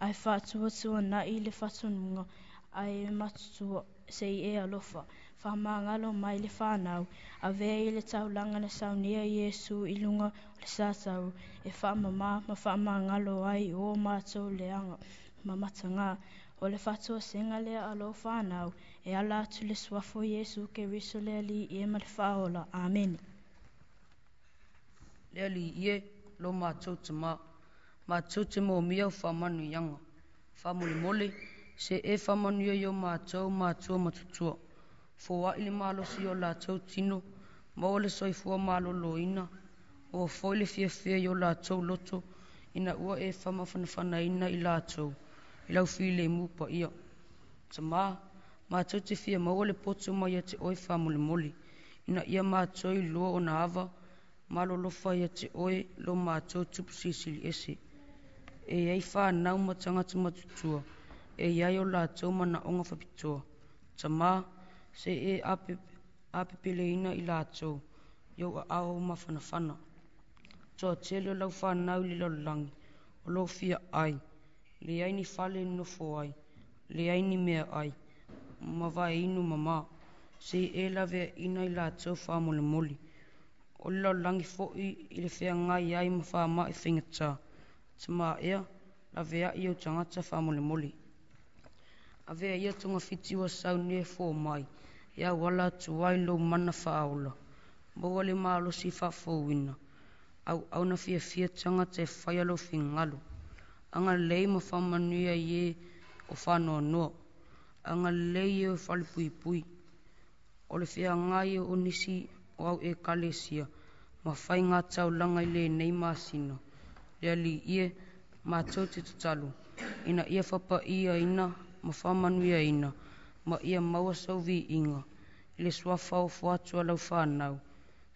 ai whātua tua na i le whatununga, ai matutua sei e alofa faamagalo mai le fanau avea i le taulaga na saunia i iesu i luga o le sasau e faamamā ma faamagalo ai o matou leaga ma matagā o le faatuasega lea alo fanau e ala atu le suafo iesu keriso le alii ia ma le faaola amene le alii ie lo matou tamā matou te momia o faamanuiaga faamolemole se e whamanio i o mātou mātua matutua. Fua ili mālo si o lātou tino, maole soi fua mālo loina, o foile fia fia i o lātou loto, ina ua e whama whanawhana ina i lātou, i lau fīle mūpa ia. Ta mātou te fia maole potu mai a te oi whamole moli, ina ia mātou i lua o na ava, mālo lofa i a te oi lo mātou tupusisili esi. E ai whā nau matangata matutua, mātou e iai o lātou mana onga whapitoa. Ta mā, se e ape, ape ina i lātou, yo a ao ma whanawhana. Tō te leo lau whanau li langi, o ai, le ai ni whale no ai, le ai ni mea ai, ma vai inu ma se e lawe ina i lātou wha mole O le langi fō i, i le whea ngai ai ma wha mā e i whingatā. Tā mā ea, lawe a i o tangata wha a vea ia tonga fiti wa sau ni e fō mai, e wala tu wailo mana whaola, mōa le mālo si whafowina, au au na fia fia tanga te whaialo fi ngalo, anga lei ma whamanuia ie o whanoa noa, anga lei e o whale pui pui, o le fia ngai e o nisi o au e kalesia, ma whai ngā tau langai le nei māsina, le ali ie, mā tau te tutalo, ina ia whapa ia ina ma whamanuia ina, ma ia maua sau vi inga, i le sua whao fuatua lau whanau.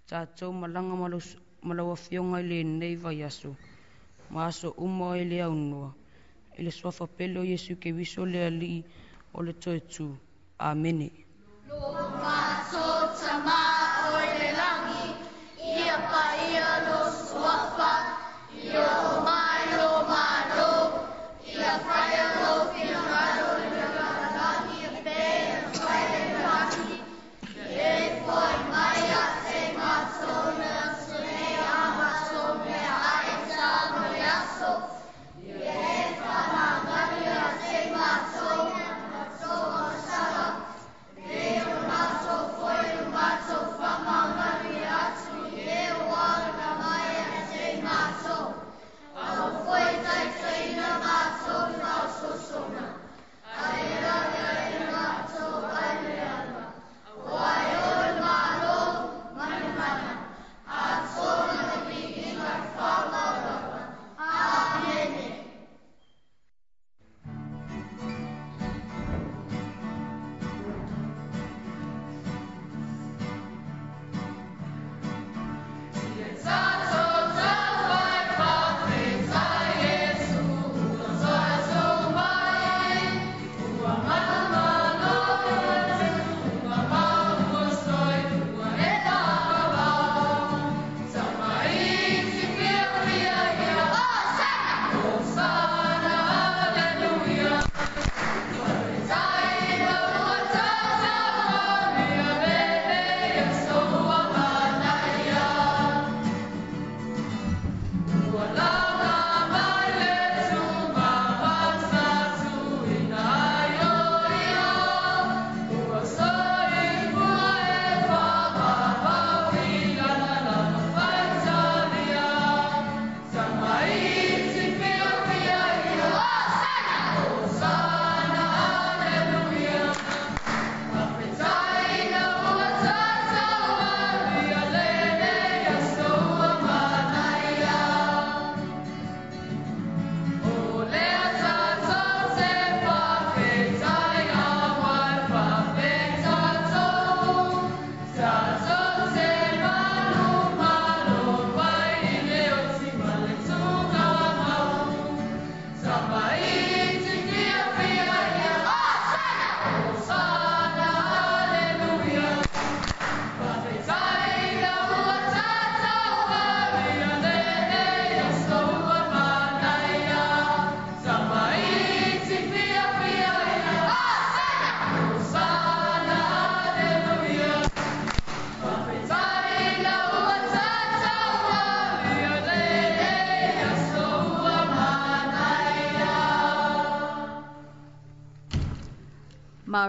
Tā tau malanga malau, malau a fionga i le nei vai aso, ma aso umo e le aunua, i le sua whapelo Iesu ke wiso le ali o le toetu. Amene. Lopa sotamai.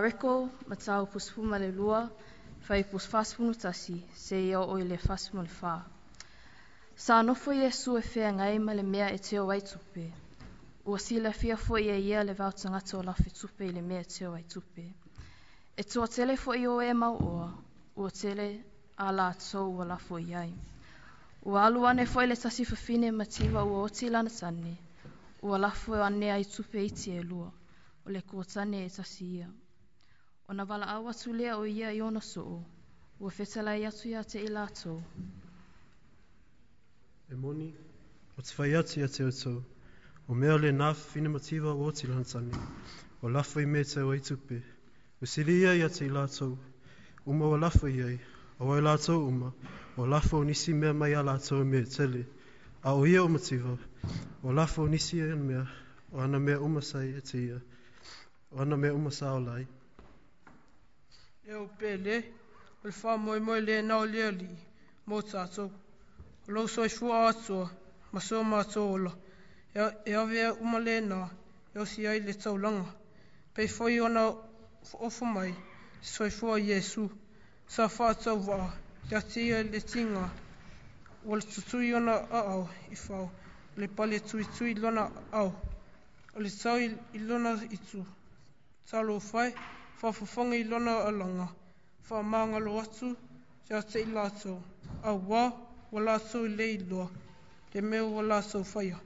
reko ma tau pusfuma le lua, fai pusfasfunu tasi, se ia o le fasfuma le wha. Sa nofo Iesu e whea ngai ma le mea e teo ai tupe. Ua sila fia fo ia ia le vau tangata o lawhi tupe i le mea e teo ai tupe. E tua tele fo i o e mau oa, ua tele a la tau ua la fo iai. Ua alu ane fo i le tasi fafine ma tiwa ua oti lana tani. Ua lafo ane ai tupe lua, o le kōtane e tasi ia. Ona wala awa tulea o ia i ona soo. Ua whetalai atu ia te ilato. E moni, o te whai atu ia te oto. O mea le nā whina o te lantani. O lawha i me te o eitupe. O siri ia ia te ilato. Uma o lawha iei. O ai lato uma. O lawha o nisi mea mai a lato me tele. A o ia o mativa. O lawha o nisi e mea. O ana mea umasai e te ia. O ana mea umasai o lai. e o pele o le wha moe moe le nao le ali mo tato o lo so i fua atua ma so ma ato ola e, e a vea uma le na e o si ai le tau langa pei fwoi ona ofu mai so i fua Jesu sa wha atau wa te atia le tinga o le tutui ona a au i fau le pale tui tui lona au o le tau i lona itu tau lo fai tau lo fai fa fa fonga i lona o longa, fa maanga lo atu, te ate i lato, a wā, wala atu i te mea wala atu whaia.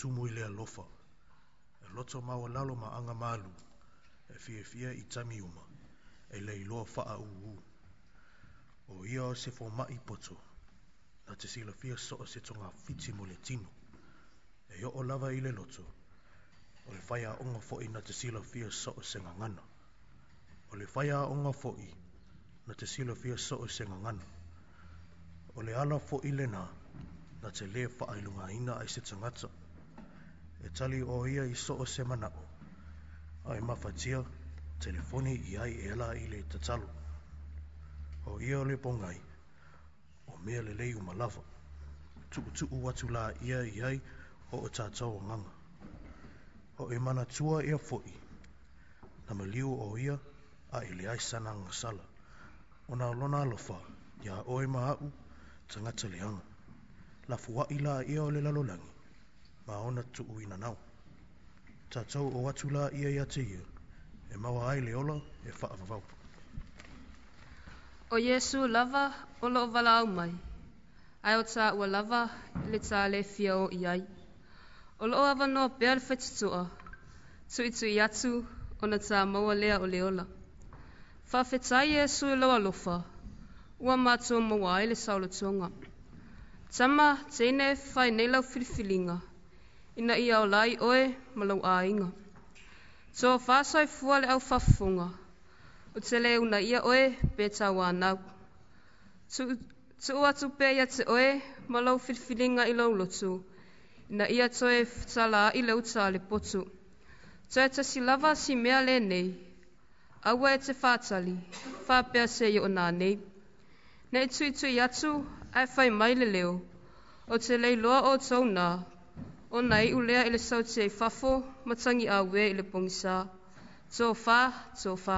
tumu i le alofa e loto maualalo ma malu, e fiafia i tami uma e le iloa faaūū o ia o se fomaʻi poto na te fia soʻo se togafiti mo le tino e oo lava i le loto o le faiaʻoga foi na te fia soʻo se gagana o le faiaʻoga foi na te fia soʻo se gagana o le ala foi lenā na te lē ina ai se tagata e tali o ia i soo se mana Ai mawhatia, telefoni i ai e ala i le tatalo. O ia le pongai, o mea le leiu malawa, tuku tuku watu la ia i ai o o tatau nganga. O e mana tua ia foi, na maliu o ia a i le ai sana ngasala. O na lona alofa, ia o e maa u, tangata leanga. La fuwa ila ia o le lalolangi ma ona tu uina nau. Ta tau o atu la ia ia te ia, e maua ai le ola e wha avavau. O Yesu lava o loo vala au mai, ai o ta ua lava le ta le fia o iai. O loo ava no bea le whetutua, tu i tu i atu o na ta maua lea o le ola. Whawhetai Yesu lo e loa lofa, ua mātua maua ai le saulatonga. Tama, teine, whai neilau filifilinga, ina ia o lai oe ma lau a inga. So whasai fua le au whafunga, o te le una ia oe beta wā nau. Tu ua tu pē ia te oe ma lau whilwhilinga i lau lotu, ina ia toe whitala i lau tā le potu. Tau ta si lava si mea le nei, awa e te whātali, whāpea se i o nā nei. Nei tui tui atu, ai whai mai le leo, o te lei loa o tau nā, o nei u lea i le sautse fafo matangi a wē i le pogisa tsofa tsofa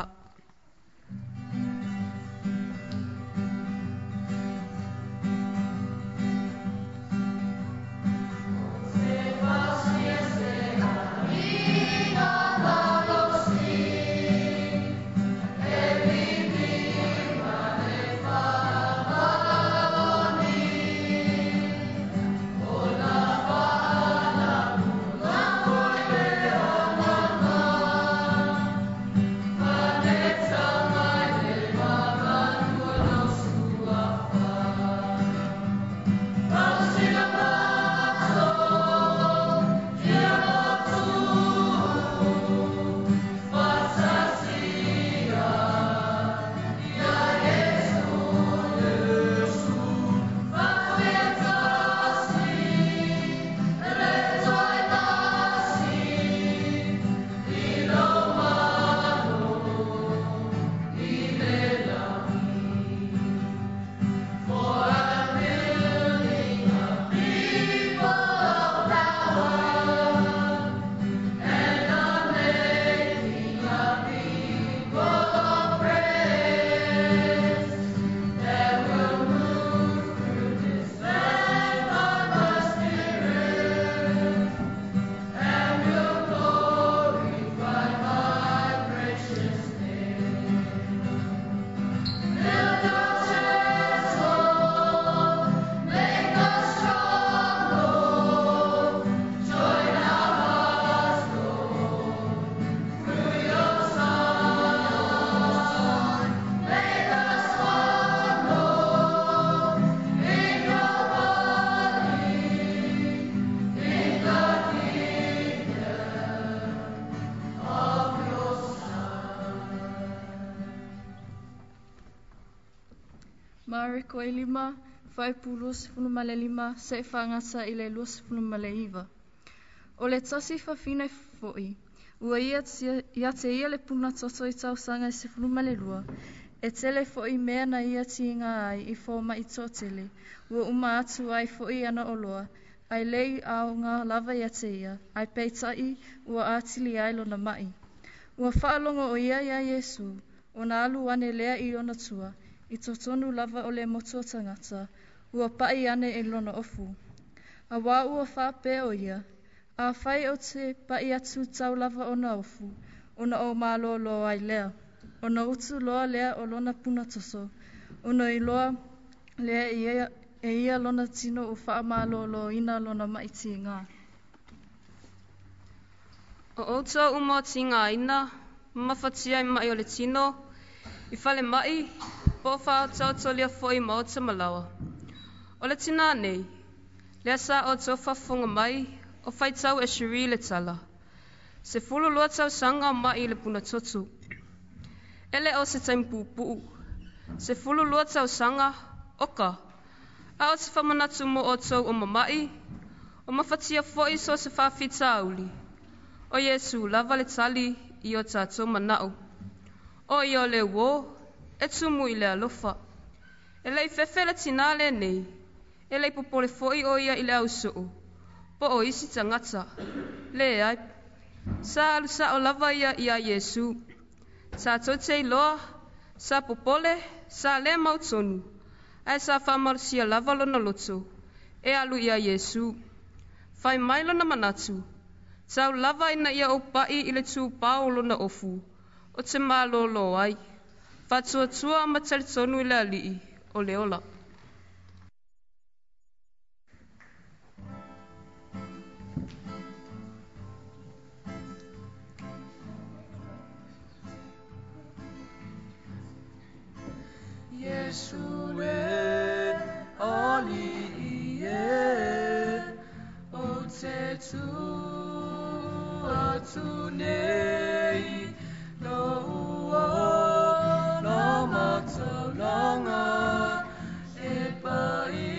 Ariko e lima, fai pulu se funu male lima, se e whangasa i le lua se funu male iwa. O le tasi fa fina fo'i, ua ia, ia te ia le puna toto i tau sanga i se funu male lua, e tele fo'i mea na ia ti inga ai i fōma i tōtele, ua uma atu ai fo'i ana o loa, ai lei aonga lava ia te ia, ai peitai ua atili ai lona mai. Ua whaalongo o ia ia Jesu, o na alu ane lea i ona tua, i tō tonu lava o le moto tangata, ua pai ane e lona ofu. A wā ua wha pē o ia, a whai o te pai atu tau lava o na ofu, o na o lo lea, o na utu loa lea o lona puna toso, o na i loa lea e ia lona tino o wha mā lo ina lona maiti ngā. O outa umā ti ngā ina, mafatia i mai o le tino, i whale mai, po whao tau tolia fo i mauta malawa. O le tina nei, lea sa o tau funga mai, o whai tau e shiri le tala. Se fulu lua tau sanga ma i le puna totu. Ele o se taimpupu, se fulu lua tau sanga, oka. A o se whamanatu mo o tau o mamai, o mawhatia fo i so se whawhita auli. O Yesu, lava le tali i o tātou manau. O i o le wō, e tumu i le alofa. E lei fefele tina le nei, e lei popole foi o ia i le ausuu, po o isi tangata, le ai, sa alu sa o lava ia i a Jesu, sa tote i loa, sa popole, sa le mautonu, ai sa whamaru si a lava lona loto, e alu ia Jesu, fai mai lona manatu, sa lava ina ia o pai i le tū paolo na ofu, o te mālo loa ai. Fatsuatsua ma talitonu i le alii o le ola. Yesue oliie o te tu nei no mo to e pai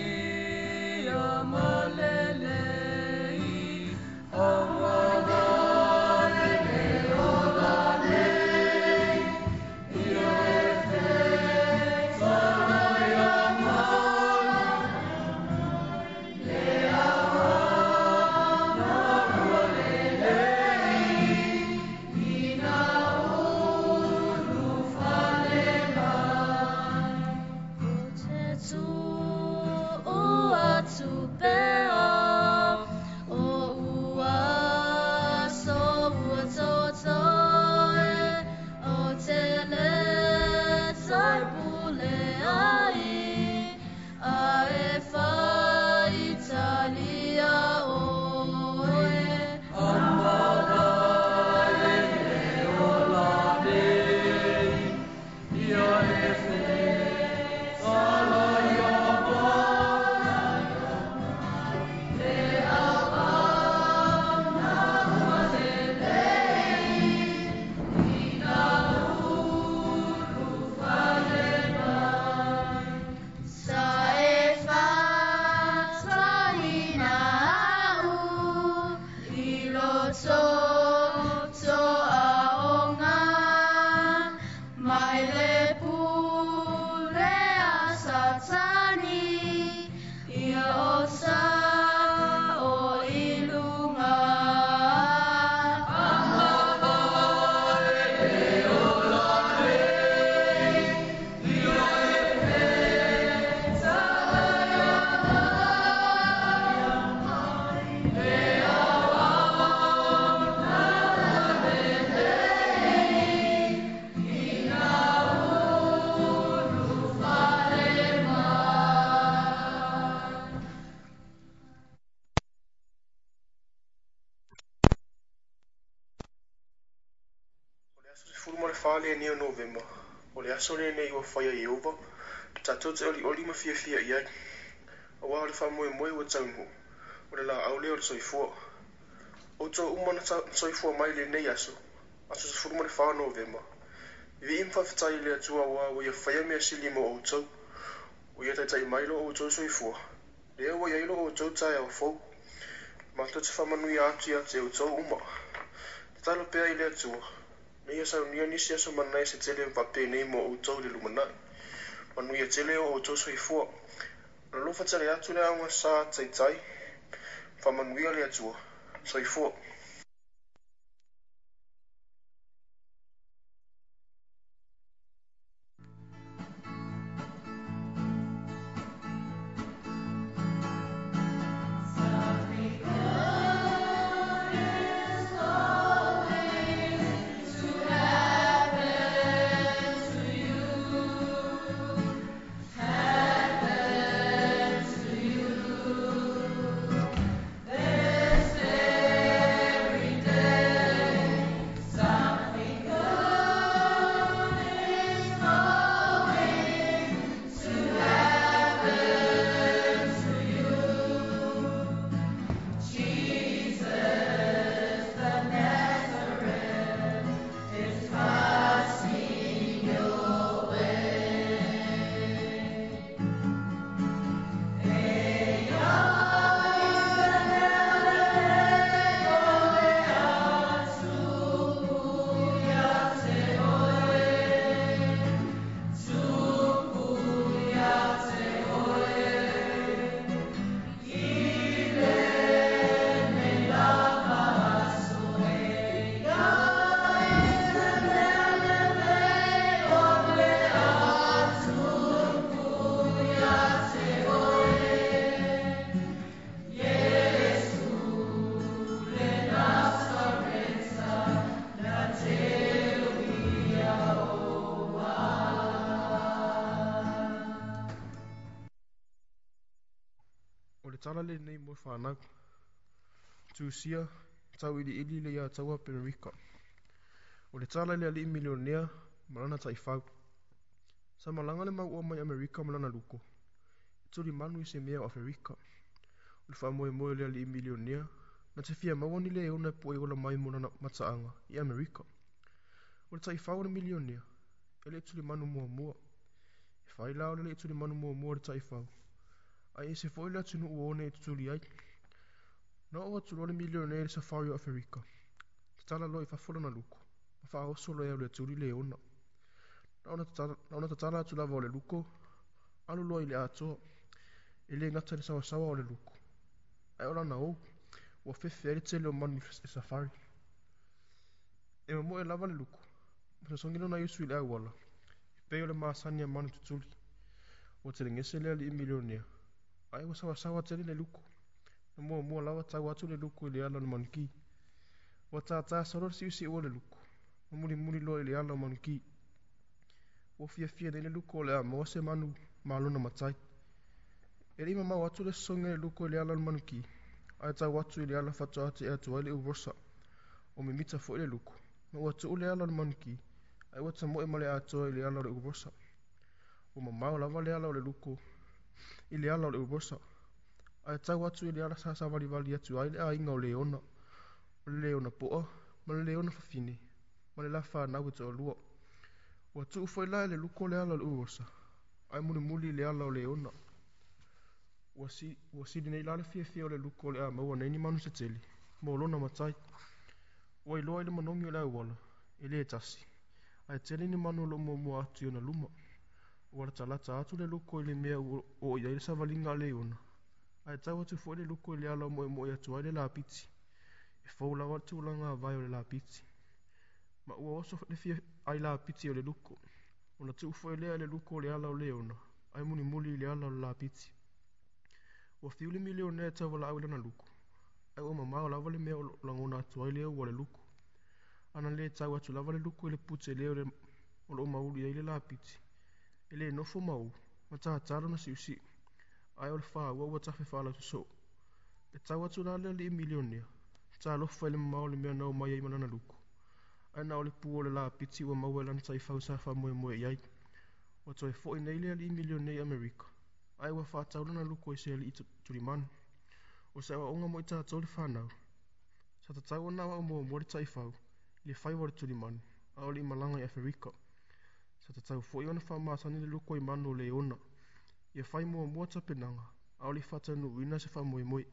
tonu nei wa whaia i ova. Ki tā tōtai ori ori ma fia fia i ai. A wā ori wha moe wa tau O re la au leo re soifua. O tō umana soifua mai le nei aso. A tō tōfuru mani wha anō vema. I vi imwha fitai le atua wā wa ia whaia mea sili mo o tō. O ia tai tai mai lo o tō soifua. Lea wa iailo o tō tai au fau. Ma tō tō whamanui ātia te o tō umana. Tālo pēa i le atua. Me ia sanu nia nisi aso manai se tele vape nei mo au tau lumana. lumanai. Manu ia tele o au tau sui fua. Na lufa tere atu le aunga sa tai tai. Fa manu ia le atua. Sui fua. Mungu whanau. Tūsia, tau ili ili le ia taua Benrica. O le tala le ali milionea, malana tai whau. Sa malanga le mau o mai Amerika malana luko. I turi manu i se mea o Afrika. O le whamoe moe le ali milionea, na te fia mawani le eona po e ola mai mona mataanga i Amerika. O le tai whau le milionea, ele manu mua mua. E le manu mua mua le tai Ai e se foi la tunu uone e tutuli ai. Na ua tulu ole milionaire e le safari o Afrika. Tatala loi fafola na luko. Ma wha aoso loi au le tuli le ona. Na ona tatala atu lava o le luko. Alu loi le atoa. E le ngata le sawasawa o le luko. Ai ora na ou. Ua fefe ele tele o mani e safari. E mo e lava le luko. Ma sa songino na yusu i le au wala. Pei o le maasani a manu tutuli. Ua te le ngese lea ae ua sawasawa tele le luku na muamua lava tau atu le luku i le ala o le manukī ua tatā salo le siʻusiʻu o le luku ma mulimuli loa i le ala o manukī ua fiafia nei le luku o le a maua se manu malona matai e lei mamau atu le sosoge le luku i le ala o le manukī ae tau atu i le ala fatoate e atu ai le urosa o mimita foʻi le luku ma ua tuʻu le ala o le manukī ae ua tamoe ma le atoa i le ala o le urosa ua mamao lava le ala o le luku ile ala le uboso ae tau atu ile ala sasa walivali atu ai le ainga o leona ma le leona poo ma le leona fafine ma le lafa anau ita olua ua tuu foi la e le luko le ala le uboso ae mulimuli ile ala o leona ua sili nei la le fiafia o le luko o le a maua nei ni manu tetele ma o lona matai ua iloa i le manogi o le auala e lē e tasi ae tele ni manu o loo muamua atu i ona luma Ua la talata atu le loko i le mea o iai le savaliga le Ae tau atu le loko i le ala atu ai le lapiti. E o le lapiti. Ma ua oso le fia ai lapiti o le luko. Ona tuu lea le luko o le ala o le mulimuli i le ala o le lapiti. Ua i luko. ua mamao lava le mea o lagona atu ai lea ua le luko. Ana lē tau atu lava le luko i le pute lea o loo mauli ai le lapiti e le nofo mau ma tātara na siusi ai o wa wa ua tawhi whālau tuso. E tau wa lale le i milionia, tā lofa le mau le mea nau mai ai manana luku. Ai na le pua le la piti ua maua lan tai fau sa wha moe moe iai. Wa toi fo i nei lea le i milionia Amerika. Ai ua whātau lana luku e se li i tulimanu. O sa wa onga mo i tātou le whānau. Sa wa na wa mō mō tsai tai fau, le whaiwa tuli man. Ai le i malanga i Afrika. sa tatau foʻi ona faamasanui le luku ai mano o le ona ia fai muamua tapenaga a o le faatanuuina se faamoemoe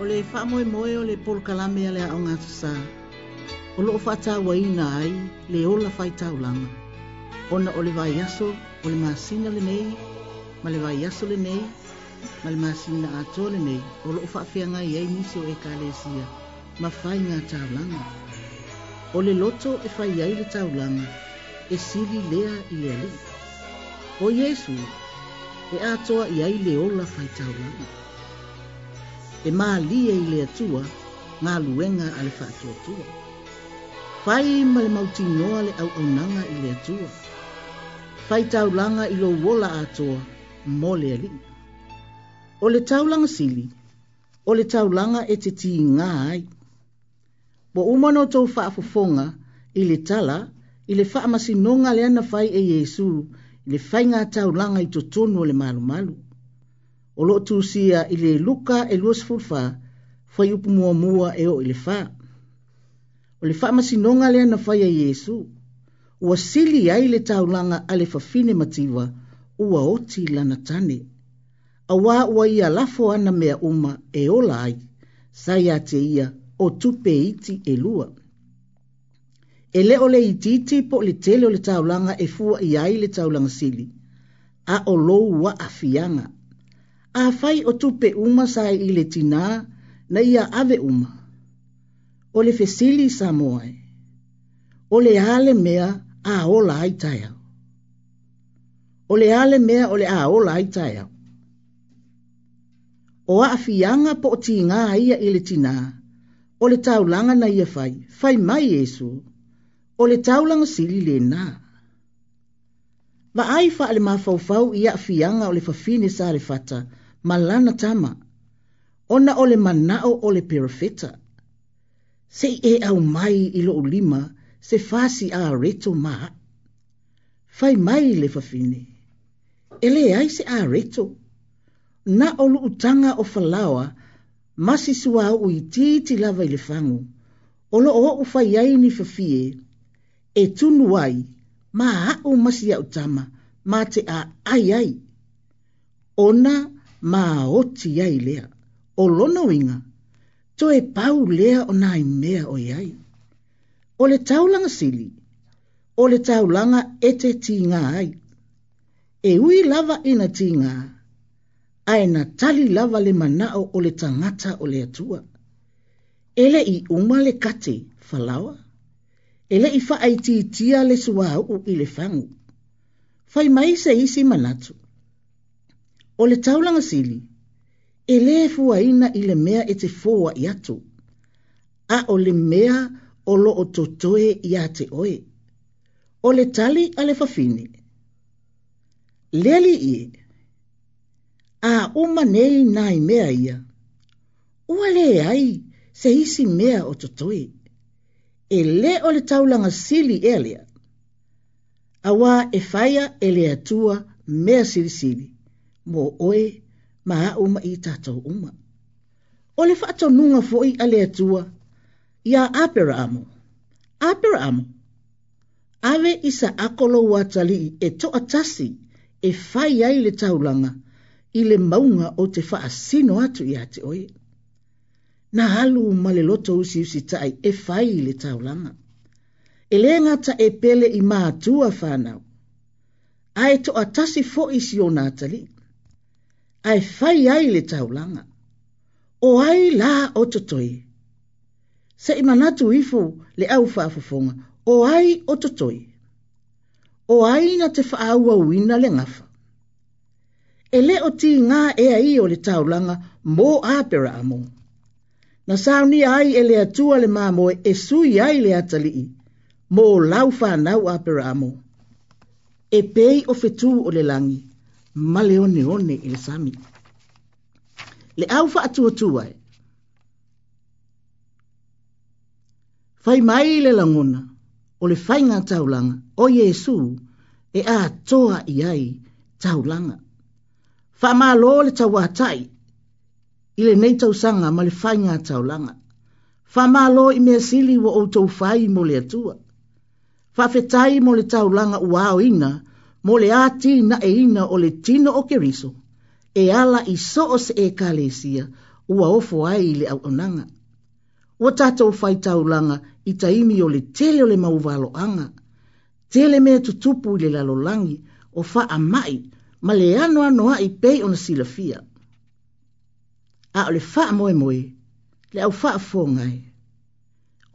o le faamoemoe o le polokalamea le aʻoga tasā o loo faatauaina ai le ola faitaulaga ona o le vaiaso o le masina lenei ma le vaiaso lenei ma le masina atoa lenei o loo faafeagai ai nisi o ekalesia ma fai gā taulaga o le loto e fai ai le taulaga e sili lea i le o Jesu, e a atoa i ai le ola faitaulaga e mālie i le atua ngā luenga a le whaatuatua. Whai ma le mauti noa le au au nanga i le atua. Whai taulanga i lo wola atoa mō le ali. O le taulanga sili, o le taulanga e te tii ngā ai. Po umano tau whaafofonga i le tala, i le whaamasi nonga le ana whai e Yesu, i le whainga taulanga i to tonu o le malu malu. E o loo tusia i le luka e lua sefulufā fai upu muamua e oo i le fa. o le faamasinoga lea na fai a iesu ua sili ai le taulaga a le fafine mativa ua oti lana tane auā ua ia lafo ana mea uma e ola ai sa iā te ia o tupe iti e lua e o le itiiti po le tele o le taulaga e fua i ai le taulaga sili a o lou afianga. a fai o tupe uma sa i le tina na ia ave uma. O le fesili sa moe. O le ale mea a ola ai taia. O le ale mea o le a ola ai taia. O a afianga po o ti ngā ia i le tina. O le taulanga na ia fai. Fai mai Yesu. O le taulanga sili le nā. Va ai fa le mafaufau ia afianga o le fafine sa le fata. o le fafine sa le fata malana tama. Ona ole manao ole perfeta. Se e au mai ilo ulima se fasi a reto ma. Fai mai le fafine. Ele ai se a reto. Na olu utanga o falawa masi sua au i titi lava ile fangu. Olo o ufai ai ni fafie e tunu ai ma hau masi ya utama ma te a ai ai. Ona ai maa oti yai lea, o lono inga, to e pau lea o nai mea o iai. O le taulanga sili, o le taulanga ete ti ngā ai, e ui lava ina tinga, ngā, ae na tali lava le manao o le tangata o le atua. Ele i uma le kate, falawa. Ele i faa i tia le suau u i le Fai mai se isi manatu. o le sili e lē fuaina i le mea e te fōa i atu a o le mea o loo totoe iā te oe o le tali a le fafine le ali'ie a uma nei nai mea ia ua lē e ai se isi mea o totoe e lē o le sili e lea auā e faia e le atua mea silisili sili. mo oe ma uma i tatou uma. O le whaatau nunga fo'i ale atua i a apera amu. Apera amu. Ave isa akolo watali e to tasi e fai ai le taulanga i le maunga o te wha asino atu i ate oe. Na halu ma le loto usi usi tai e fai i le taulanga. E le ngata e pele i maa tua whanau. Ae to atasi fo isi o natali. Ae ai fai ai le taulanga. O ai la o totoi. Se imanatu ifu le au whaafafonga, o ai o totoi. O ai na te whaaua uina le ngafa. E le o ti ngā e ai o le taulanga mō āpera amo. Na sauni ai e le atua le māmoe e sui ai le atalii, mō lau whanau āpera amo. E pei o fetu o le langi male one one ele sami le au fa atu tu e. ai fai mai le languna o le fai nga taulanga o yesu e a toa i ai taulanga fa ma lo le tau atai i le nei tau sanga ma le fai nga taulanga fa ma lo i me sili wo o tau fai mo le atua fa fetai mo le taulanga ua ina ina mo le ati na e ina o le tino o keriso, e ala i soo se e kalesia ua ofo ai i le au onanga. O tatou fai taulanga i taimi o le tele o le mauvalo anga, tele mea tutupu i le lalolangi o fa a mai ma le anoa noa i pei ona silafia. A o le fa a moe moe, le au fa a fō ngai. E.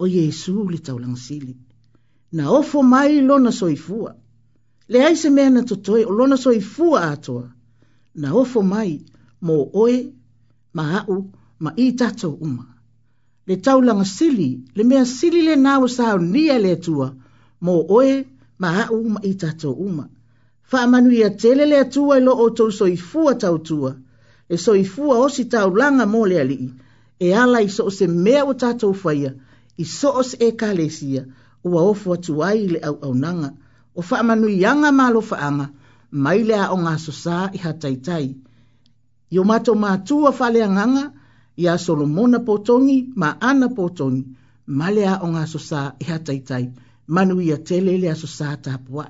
O Yesu le taulang sili, na ofo mai lona soifua. fua le ai se mea na totoe o lona soi fua atoa, na ofo mai mō oe, ma au, ma i tato uma. Le taulanga sili, le mea sili le nawa sao nia le atua, mō oe, ma au, ma i tato uma. Wha manu ia tele le atua i lo o tau soi fua tau tua, e soi fua osi taulanga mō le alii, e ala i soo se mea o tato ufaya, i soo se e kalesia, ua ofu atuai le au au nanga, au o fa manu yanga malo fa anga mai le o nga so i hatai tai yo mato ma tu o fa le nganga ya solomona potongi ma ana potongi mai le o nga so i hatai tai manu ia telele a susa tapua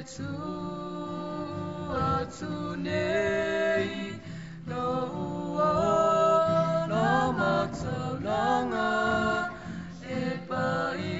Long, long, long, long, long, no long, long, long,